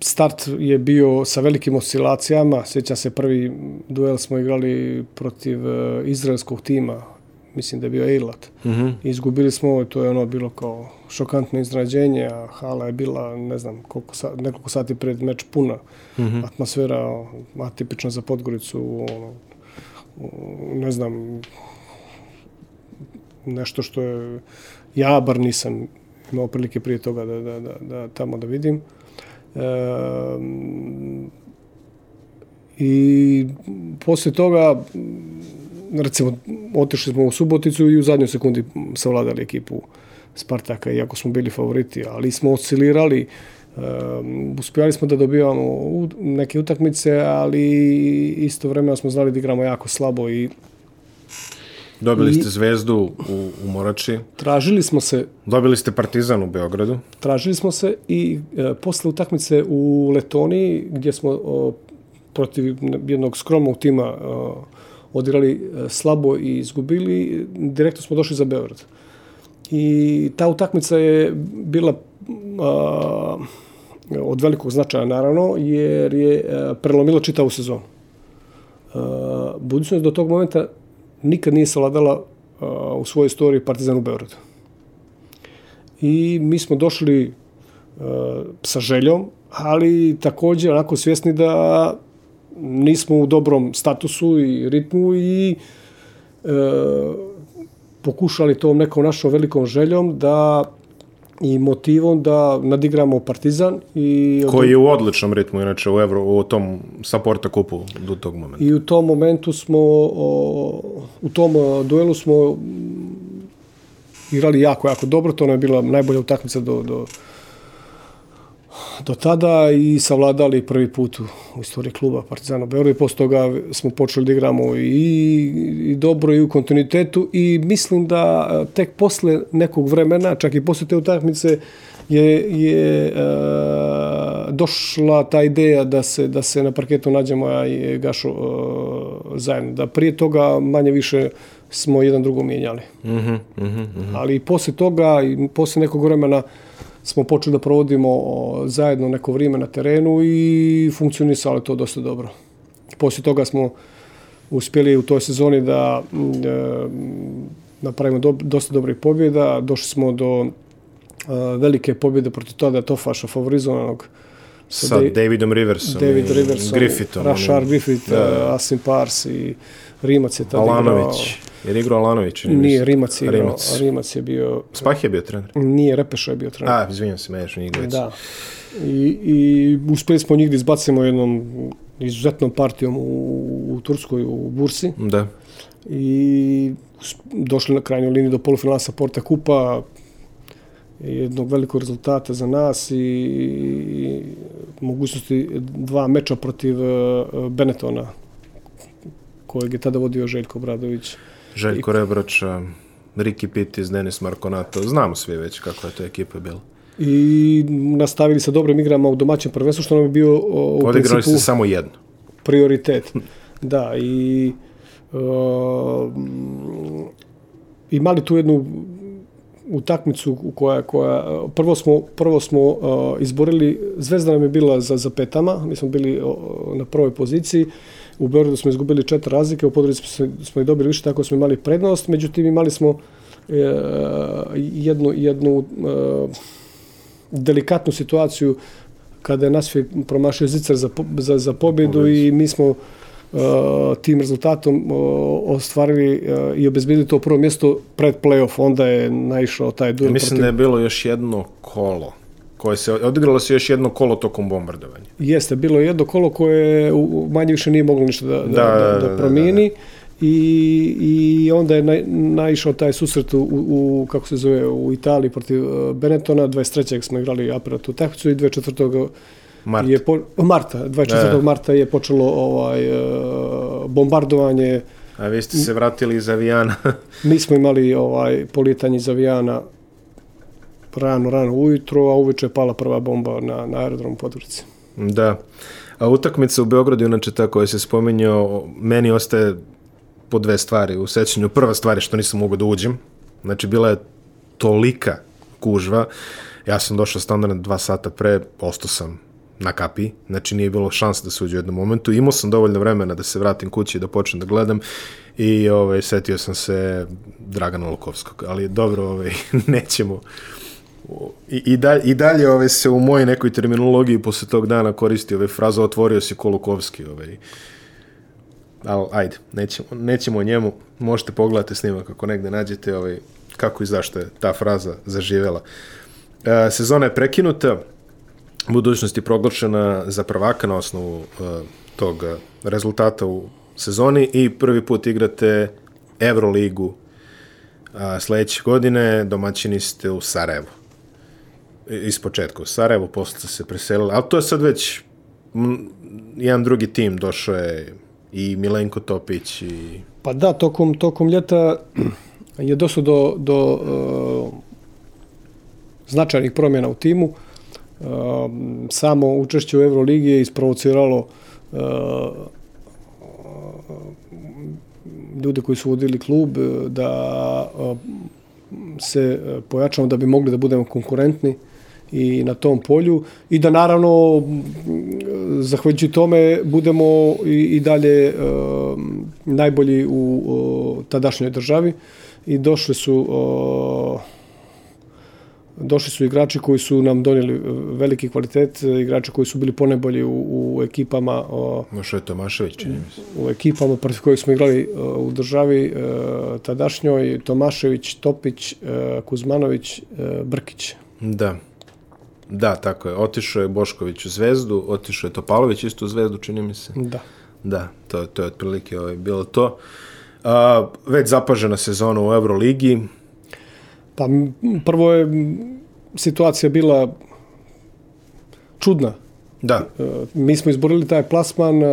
start je bio sa velikim oscilacijama. Sjećam se prvi duel smo igrali protiv e, izraelskog tima, mislim da je bio Eilat. Mm -hmm. Izgubili smo, to je ono bilo kao šokantno iznenađenje, a hala je bila, ne znam, koliko sa, nekoliko sati pred meč puna. Mm -hmm. Atmosfera atipična za Podgoricu, ono, ne znam, nešto što je, ja bar nisam imao prilike prije toga da, da, da, da tamo da vidim. E, I posle toga, recimo, otišli smo u Suboticu i u zadnjoj sekundi savladali ekipu Spartaka, iako smo bili favoriti, ali smo oscilirali, Um, uspjeli smo da dobivamo u, neke utakmice, ali isto vremena smo znali da igramo jako slabo i Dobili ste Zvezdu u, u Morači, tražili smo se dobili ste Partizan u Beogradu. tražili smo se i e, posle utakmice u Letoniji gdje smo o, protiv jednog skromnog tima o, odigrali e, slabo i izgubili, direktno smo došli za Beograd. I ta utakmica je bila a, od velikog značaja naravno, jer je a, prelomila čitavu sezonu. A, budućnost do tog momenta nikad nije savladala a, u svojoj istoriji Partizan u Beogradu. I mi smo došli e, sa željom, ali također onako svjesni da nismo u dobrom statusu i ritmu i e, pokušali tom nekom našom velikom željom da i motivom da nadigramo Partizan i Koji je u odličnom ritmu, inače, u, Evro, u tom Saporta kupu do tog momenta. I u tom momentu smo, o, u tom o, duelu smo igrali jako, jako dobro. To nam je bila najbolja utakmica do, do, do tada i savladali prvi put u, u istoriji kluba Partizana Beograd i posle toga smo počeli da igramo i, i dobro i u kontinuitetu i mislim da e, tek posle nekog vremena, čak i posle te utakmice, je, je e, došla ta ideja da se, da se na parketu nađemo ja i Gašo e, zajedno. Da prije toga manje više smo jedan drugo mijenjali. Mm -hmm, mm -hmm. Ali i posle toga i posle nekog vremena smo počeli da provodimo zajedno neko vrijeme na terenu i funkcionisalo je to dosta dobro. Posle toga smo uspjeli u toj sezoni da e, napravimo do, dosta dobrih pobjeda. Došli smo do e, velike pobjede protiv tada Tofaša favorizovanog Sa Da- Davidom Riversom David Riversom, Griffithom. Rashard Griffith, da. Asim Pars i Rimac je tada Alanović. Jer igrao Alanović? Nije, se. Rimac je igrao. Rimac. Rimac je bio... Spah je bio trener. Nije, Repeša je bio trener. A, izvinjam se, meješ njih dvojicu. Da. I, I uspjeli smo njih da izbacimo jednom izuzetnom partijom u, u Turskoj, u Bursi. Da. I došli na krajnjoj liniji do polufinala sa Porta Kupa, jednog velikog rezultata za nas i, i mogućnosti dva meča protiv e, Benetona, kojeg je tada vodio Željko Bradović. Željko Rebrača, Riki Pitis, Denis Markonato. Znamo svi već kako je to ekipa bila. I nastavili sa dobrim igrama u domaćem prvenstvu, što nam je bio o, u Odigrali principu ste samo jedno. prioritet. Da, i uh, imali tu jednu utakmicu koja, koja prvo smo, prvo smo uh, izborili, Zvezda nam je bila za, za petama, mi smo bili uh, na prvoj poziciji, u Beogradu smo izgubili četiri razlike, u Podgorici smo, smo i dobili više, tako smo imali prednost, međutim imali smo uh, jednu, jednu uh, delikatnu situaciju kada je Nasfi promašio zicar za, za, za pobjedu i mi smo uh, tim rezultatom uh, ostvarili uh, i obezbedili to prvo mjesto pred play-off. Onda je naišao taj duel. Ja mislim protiv... da je bilo još jedno kolo koje se odigralo se još jedno kolo tokom bombardovanja. Jeste, bilo je jedno kolo koje manje više nije moglo ništa da, da, da, da, da promijeni. Da, da, da i, i onda je na, naišao taj susret u, u, kako se zove, u Italiji protiv uh, Benettona, 23. smo igrali aparatu takvicu i 24. Marta. Je po, Marta, 24. E. marta je počelo ovaj uh, bombardovanje. A vi ste se vratili iz avijana. Mi smo imali ovaj polijetanje iz avijana rano, rano ujutro, a uveče je pala prva bomba na, na aerodromu Podgorici. Da. A utakmica u Beogradu, inače ta koja se spominjao, meni ostaje po dve stvari u sećanju. Prva stvar je što nisam mogao da uđem. Znači, bila je tolika kužva. Ja sam došao standardno dva sata pre, ostao sam na kapi, znači nije bilo šanse da se uđe u jednom momentu. Imao sam dovoljno vremena da se vratim kući i da počnem da gledam i ovaj, setio sam se Dragana Lukovskog, ali dobro, ovaj, nećemo I, i, dalje, i dalje ovaj, se u mojoj nekoj terminologiji posle tog dana koristi ovaj, fraza otvorio si Kolukovski. Ovaj, ali ajde, nećemo, nećemo o njemu, možete pogledati snimak kako negde nađete ovaj, kako i zašto je ta fraza zaživela. E, sezona je prekinuta, budućnost je proglašena za prvaka na osnovu uh, tog rezultata u sezoni i prvi put igrate Euroligu uh, sledeće godine, domaćini ste u Sarajevu. Iz početka u Sarajevu, posle se preselili, ali to je sad već jedan drugi tim, došao je i Milenko Topić i... Pa da, tokom, tokom ljeta je došlo do, do uh, značajnih promjena u timu. Uh, samo učešće u Euroligi je isprovociralo ehm, ljude koji su vodili klub da se pojačamo da bi mogli da budemo konkurentni i na tom polju i da naravno zahvaljujući tome budemo i, i dalje e, najbolji u o, tadašnjoj državi i došli su e, došli su igrači koji su nam donijeli e, veliki kvalitet, e, igrači koji su bili ponebolji u, u ekipama. Došao je Tomašević, čini mi se. U ekipama protiv kojih smo igrali e, u državi tadašnjoj, Tomašević, Topić, Kuzmanović, Brkić. Da. Da, tako je. Otišao je Bošković u Zvezdu, otišao je Topalović isto u Zvezdu, čini mi se. Da. Da, to, to je otprilike ovaj, bilo to. A, već zapažena sezona u Euroligi, Pa prvo je situacija bila čudna. Da. E, mi smo izborili taj plasman, e,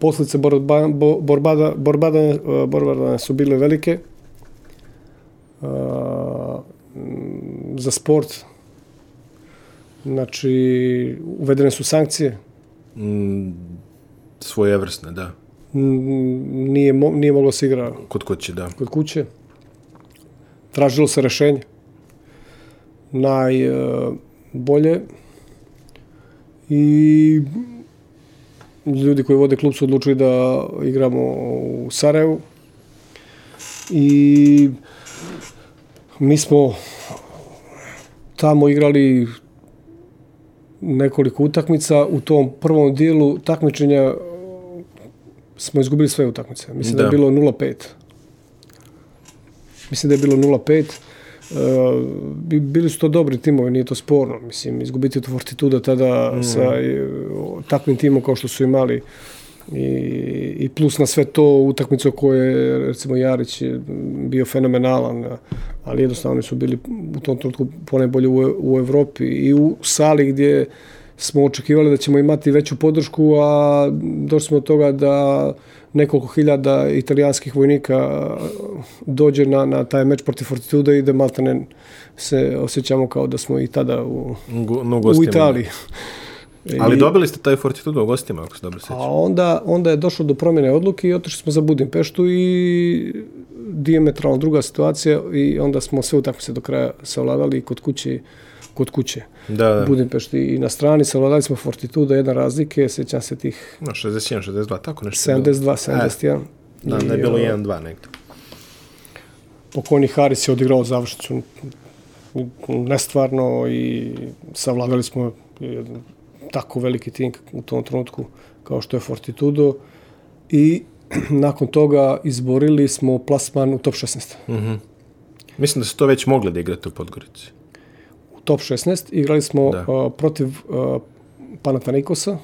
poslice borba, borbada, borbada, e, borbada su bile velike za sport. Znači, uvedene su sankcije. Mm, svojevrsne, da. Nije, nije moglo se igra. Kod kuće, da. Kod kuće tražilo se rešenje. Najbolje i ljudi koji vode klub su odlučili da igramo u Sarajevu i mi smo tamo igrali nekoliko utakmica. U tom prvom dijelu takmičenja smo izgubili sve utakmice. Mislim da, da je bilo 0-5 mislim da je bilo 0-5. Uh, bili su to dobri timovi, nije to sporno. Mislim, izgubiti tu Fortituda tada mm. sa uh, takvim timom kao što su imali i, i plus na sve to utakmicu koje recimo Jarić je bio fenomenalan, ali jednostavno su bili u tom trenutku ponajbolje u, u Evropi i u sali gdje smo očekivali da ćemo imati veću podršku, a došli smo do toga da nekoliko hiljada italijanskih vojnika dođe na, na taj meč protiv Fortituda i da maltene se osjećamo kao da smo i tada u, no, u Italiji. Ali dobili ste taj Fortitudo u gostima, ako se dobro sjećam. A onda, onda je došlo do promjene odluke i otišli smo za Budimpeštu i diametralno druga situacija i onda smo sve utakmice do kraja savladali kod kuće kod kuće. Da, da. Budimpešti i na strani savladali smo Fortitudo, jedna razlike, sjećam se tih No, 61, 62, tako nešto. je bilo. 72, 71. Da, da je I, bilo o, 1-2 negdje. pokojni Haris je odigrao završnicu nestvarno i savladali smo tako veliki tim u tom trenutku kao što je Fortitudo i nakon toga izborili smo plasman u top 16. Mislim da su to već mogli da igrate u Podgorici. U top 16 igrali smo Da. uh, protiv uh, Panathinaikosa uh,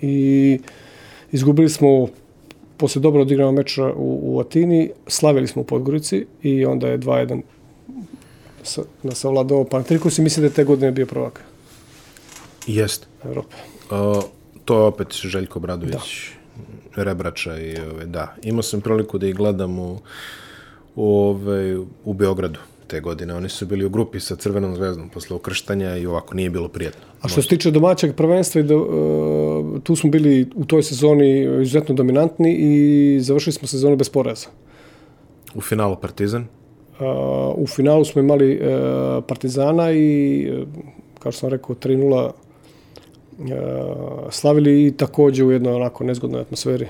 i izgubili smo posle dobro odigranog meča u, u Atini, slavili smo u Podgorici i onda je 2-1 sa, na savladao Panathinaikos i mislim da je te godine bio prvak Jest. Evrope. O, to je opet Željko Bradović, Rebrača i ove, da. Imao sam priliku da ih gledam u, u, ove, u Beogradu te godine. Oni su bili u grupi sa Crvenom zvezdom posle ukrštanja i ovako nije bilo prijetno. A što se tiče domaćeg prvenstva, do, uh, tu smo bili u toj sezoni izuzetno dominantni i završili smo sezonu bez poraza. U finalu Partizan. Uh, u finalu smo imali uh, Partizana i, uh, kao što sam rekao, 3-0 uh, slavili i takođe u jednoj onako nezgodnoj atmosferi.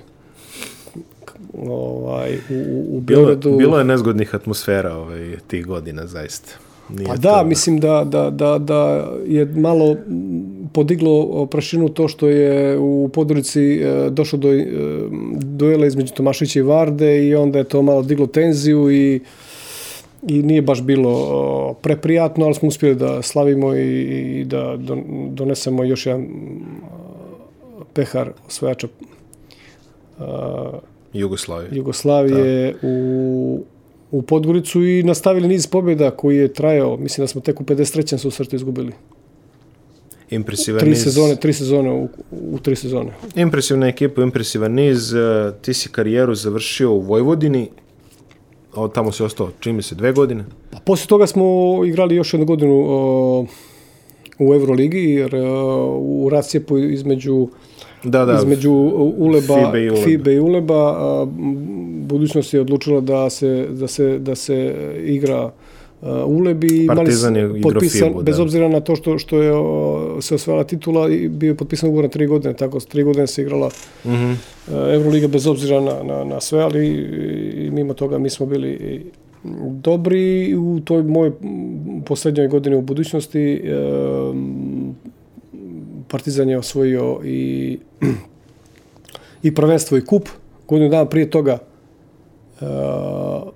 Ovaj, u, u- u Bilo, Beogradu. bilo je nezgodnih atmosfera ovaj, tih godina, zaista. Nije Pa da, to- mislim da, da, da, da je malo podiglo prašinu to što je u Podgorici e, došlo do e, duela između Tomašića i Varde i onda je to malo diglo tenziju i i nije baš bilo preprijatno, ali smo uspjeli da slavimo i, i da don- donesemo još jedan pehar osvajača Jugoslavije. Jugoslavije u, u Podgoricu i nastavili niz pobjeda koji je trajao, mislim da smo tek u 53. susretu izgubili. Impresivan Tri niz. sezone, tri sezone u, u tri sezone. Impresivna ekipa, impresivan niz. E, Ti si karijeru završio u Vojvodini. O, tamo si ostao, čini se, dve godine. Pa poslije toga smo igrali još jednu godinu o, u Euroligi, jer o, u rascijepu između Da, da. između Uleba, FIBE i Uleba. FIBE i Uleba, a, budućnost je odlučila da se, da se, da se igra a, Ulebi. i imali Partizan s- je potpisan, FIBU, Bez da. obzira na to što, što je o, se osvajala titula, i bio je potpisan ugovor na tri godine, tako s tri godine se igrala Mhm. a, Euroliga bez obzira na, na, na sve, ali i, i mimo toga mi smo bili dobri u toj mojoj posljednjoj godini u budućnosti. em, Partizan je osvojio i i prvenstvo i kup. Godinu dana prije toga uh, uh,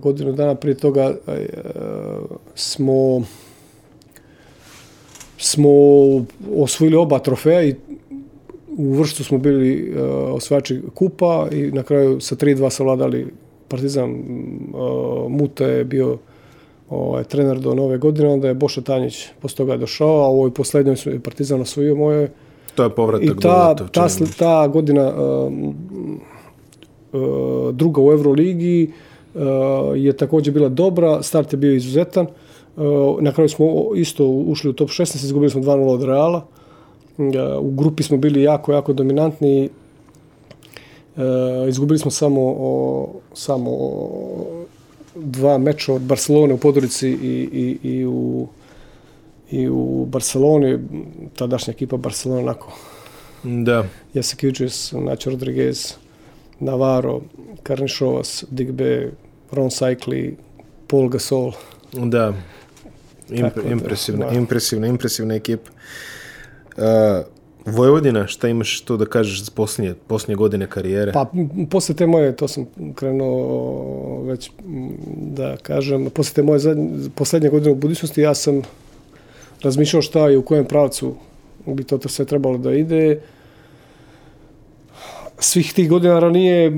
godinu dana prije toga uh, smo smo osvojili oba trofeja i u vrštu smo bili uh, osvajači kupa i na kraju sa 3-2 savladali Partizan. Muta je bio ovaj, trener do nove godine, onda je Boša Tanjić posle toga došao, a u ovoj poslednjoj su- je Partizan osvojio moje To je povratak I do ta, Latov, ta, ta godina druga u Euroligi je također bila dobra, start je bio izuzetan. Uh, na kraju smo isto ušli u top 16, izgubili smo 2-0 od Reala. Uh, u grupi smo bili jako, jako dominantni. Izgubili smo samo, samo dva meča od Barcelone u Podorici i, i, i u i u Barceloni, tadašnja ekipa Barcelona onako Da. Jasikevičius, Nacho Rodriguez, Navarro, Karnišovas, Digbe, Ron Cycli, Paul Gasol. Da. Imp, da, impresivna, da. impresivna, impresivna ekipa. Uh, Vojvodina, šta imaš tu da kažeš posljednje, posljednje godine karijere? Pa, posle te moje, to sam krenuo već da kažem, posle te moje zadnje, poslednje godine u budućnosti, ja sam razmišljao šta i u kojem pravcu bi to sve trebalo da ide. Svih tih godina ranije,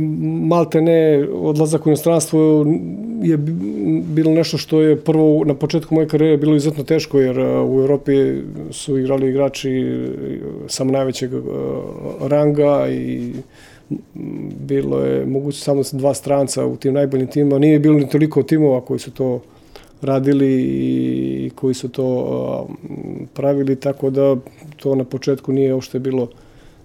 malte ne, odlazak u inostranstvo je bi- bilo nešto što je prvo na početku moje karijere bilo izuzetno teško, jer u Europi su igrali igrači e, samo najvećeg e, ranga i bilo je moguće samo dva stranca u tim najboljim timima. Nije bilo ni toliko timova koji su to radili i koji su to pravili, tako da to na početku nije uopšte bilo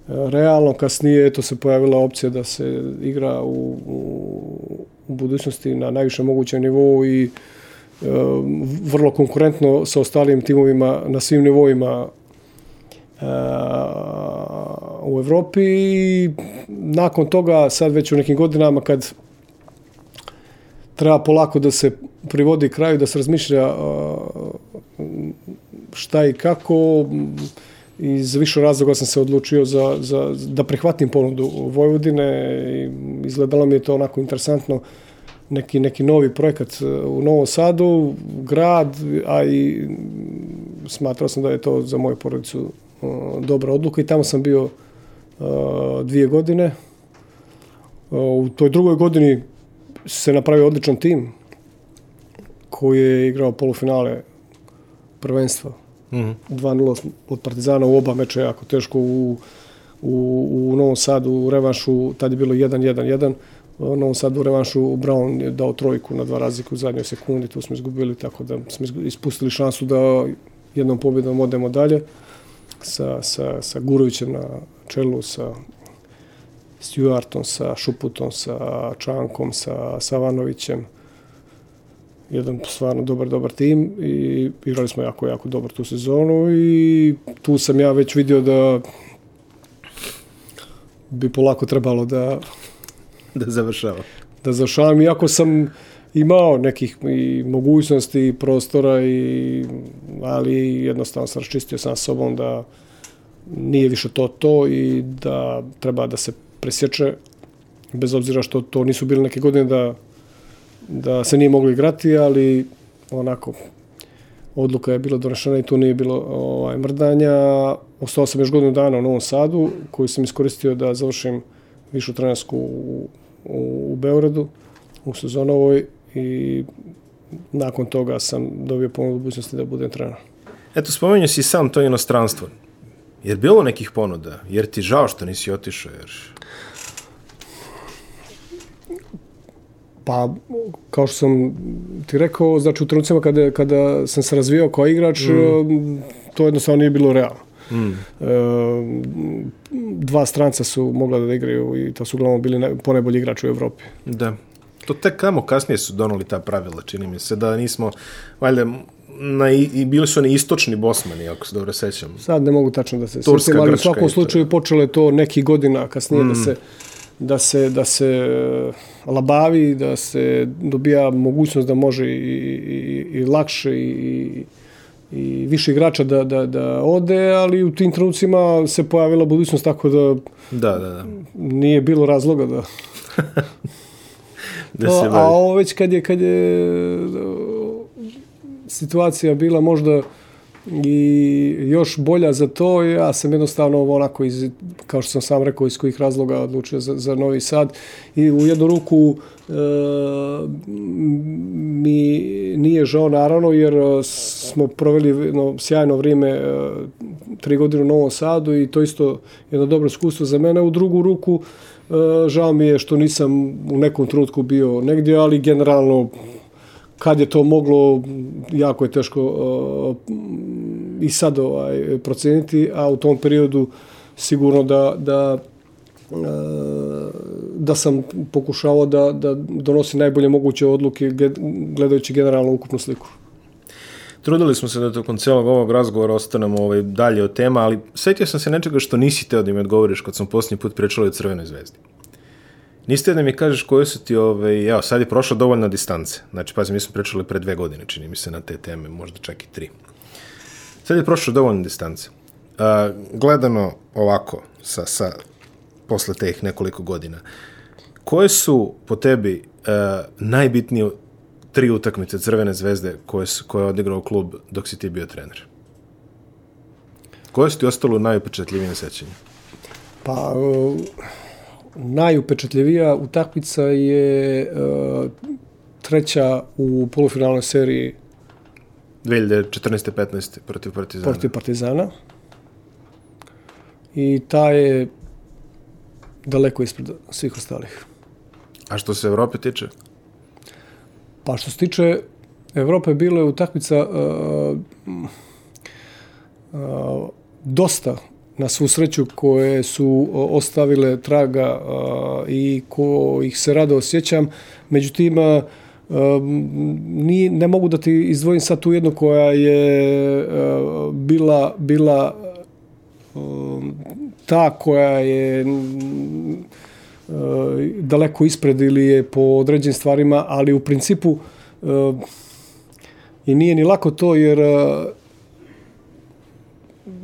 realno. Kasnije eto se pojavila opcija da se igra u, u budućnosti na najviše mogućem nivou i e, vrlo konkurentno sa ostalim timovima na svim nivoima e, u Evropi i nakon toga sad već u nekim godinama kad treba polako da se privodi kraju, da se razmišlja e, šta i kako iz više razloga sam se odlučio za, za, da prihvatim ponudu Vojvodine i izgledalo mi je to onako interesantno neki, neki novi projekat u Novom Sadu, grad, a i smatrao sam da je to za moju porodicu dobra odluka i tamo sam bio dvije godine. U toj drugoj godini se napravio odličan tim koji je igrao polufinale prvenstva. Mm -hmm. 2-0 od Partizana u oba meča jako teško u, u, u Novom Sadu u revanšu, tad je bilo 1-1-1. U Novom Sadu u revanšu Brown je dao trojku na dva razlike u zadnjoj sekundi, tu smo izgubili, tako da smo ispustili šansu da jednom pobjedom odemo dalje sa, sa, sa Gurovićem na čelu, sa Stuartom, sa Šuputom, sa Čankom, sa Savanovićem. Jedan stvarno dobar, dobar tim i igrali smo jako, jako dobro tu sezonu i tu sam ja već vidio da bi polako trebalo da da završava. Da završavam, iako sam imao nekih i mogućnosti i prostora i ali jednostavno sam raščistio sam sobom da nije više to to i da treba da se presječe bez obzira što to nisu bile neke godine da da se nije moglo igrati, ali onako odluka je bila donešena i tu nije bilo ovaj, mrdanja. Ostao sam još godinu dana u Novom Sadu, koju sam iskoristio da završim višu trenersku u, u, u Beogradu, u sezonovoj i nakon toga sam dobio ponudu budućnosti da budem trener. Eto, spomenuo si sam to inostranstvo. Jer bilo nekih ponuda? Jer ti žao što nisi otišao? Jer... Pa, kao što sam ti rekao, znači u trenucima kada, kada sam se razvijao kao igrač, mm. to jednostavno nije bilo realno. Mm. E, dva stranca su mogla da igraju i to su uglavnom bili ponajbolji igrači u Evropi. Da. To tek kamo kasnije su donali ta pravila, čini mi se, da nismo, valjda, na, i bili su oni istočni bosmani, ako se dobro sećam. Sad ne mogu tačno da se sjećam, ali u svakom slučaju počelo je to neki godina kasnije mm. da se da se, da se e, labavi, da se dobija mogućnost da može i, i, i lakše i, i više igrača da, da, da ode, ali u tim trenucima se pojavila budućnost tako da, da, da, da. nije bilo razloga da... da se a ovo već kad je, kad je situacija bila možda i još bolja za to, ja sam jednostavno onako iz, kao što sam sam rekao, iz kojih razloga odlučio za, za Novi Sad i u jednu ruku e, mi nije žao naravno jer smo proveli no, sjajno vrijeme e, tri godine u Novom Sadu i to isto jedno dobro iskustvo za mene. U drugu ruku e, žao mi je što nisam u nekom trenutku bio negdje, ali generalno kad je to moglo, jako je teško uh, i sad ovaj, proceniti, a u tom periodu sigurno da, da uh, da sam pokušao da, da donosi najbolje moguće odluke gledajući generalno ukupnu sliku. Trudili smo se da tokom celog ovog razgovora ostanemo ovaj, dalje od tema, ali setio sam se nečega što nisi teo da mi odgovoriš kad sam posljednji put pričali o Crvenoj zvezdi. Niste da mi kažeš koje su ti, ovaj, evo, sad je prošla dovoljna distance. Znači, pazi, mi smo pričali pre dve godine, čini mi se, na te teme, možda čak i tri. Sad je prošla dovoljna distance. Uh, gledano ovako, sa, sa, posle teh nekoliko godina, koje su po tebi uh, najbitnije tri utakmice Crvene zvezde koje, su, koje je odigrao klub dok si ti bio trener? Koje su ti ostalo najupečatljivije sećanje? Pa, uh najupečatljivija utakmica je uh, treća u polufinalnoj seriji 2014-15 protiv Partizana. Protiv Partizana. I ta je daleko ispred svih ostalih. A što se Evrope tiče? Pa što se tiče Evrope, bilo je utakmica uh, uh, dosta na svu koje su ostavile traga i ko ih se rado osjećam. Međutim, ni, ne mogu da ti izdvojim sad tu jednu koja je bila, bila ta koja je daleko ispred ili je po određenim stvarima, ali u principu i nije ni lako to jer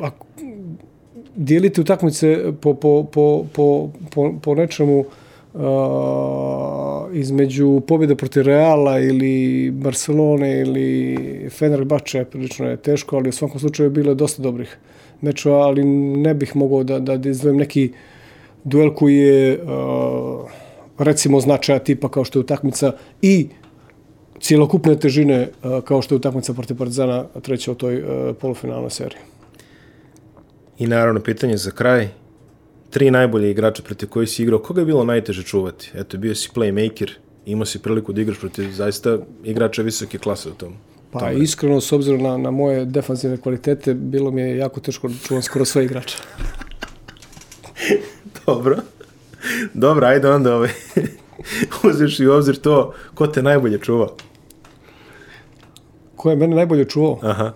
ako dijeliti utakmice po, po, po, po, po, po nečemu uh, između pobjede protiv Reala ili Barcelone ili Fenerbahče prilično je teško, ali u svakom slučaju bilo dosta dobrih mečeva, ali ne bih mogao da, da izdvojim neki duel koji je uh, recimo značaja tipa kao što je utakmica i cijelokupne težine uh, kao što je utakmica protiv Partizana treća u toj uh, polufinalnoj seriji. I naravno, pitanje za kraj. Tri najbolje igrača protiv koji si igrao, koga je bilo najteže čuvati? Eto, bio si playmaker, imao si priliku da igraš protiv zaista igrača visoke klase u tom. Pa tome. iskreno, s obzirom na, na moje defanzivne kvalitete, bilo mi je jako teško da čuvam skoro sve igrača. Dobro. Dobro, ajde onda ovaj. uzeš i u obzir to, ko te najbolje čuva? Ko je mene najbolje čuvao? Aha.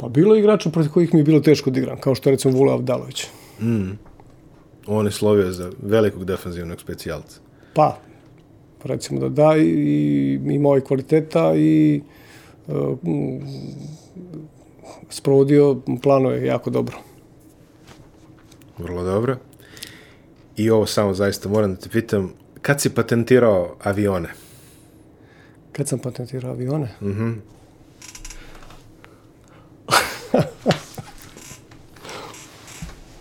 Pa bilo je igrača protiv kojih mi je bilo teško da igram, kao što je recimo Vula Avdalović. Mm. On je slovio za velikog defanzivnog specijalca. Pa, recimo da da, i, i imao je kvaliteta i uh, sprovodio planove jako dobro. Vrlo dobro. I ovo samo zaista moram da te pitam, kad si patentirao avione? Kad sam patentirao avione? Mhm. Mm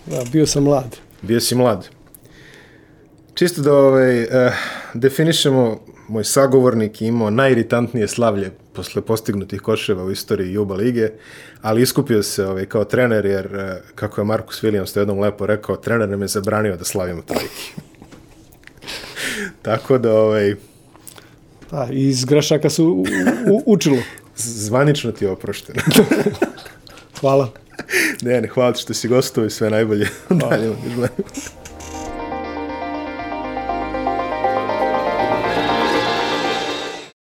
da, bio sam mlad. Bio si mlad. Čisto da ovaj, uh, definišemo, moj sagovornik imao najiritantnije slavlje posle postignutih koševa u istoriji Juba Lige, ali iskupio se ovaj, kao trener, jer, uh, kako je Markus Williams to jednom lepo rekao, trener nam je zabranio da slavimo trojke. Tako da, ovaj... Pa, iz grešaka su u, u, učilo. Zvanično ti je oprošteno. Hvala. Ne, ne, hvala što si gostao i sve najbolje. Hvala.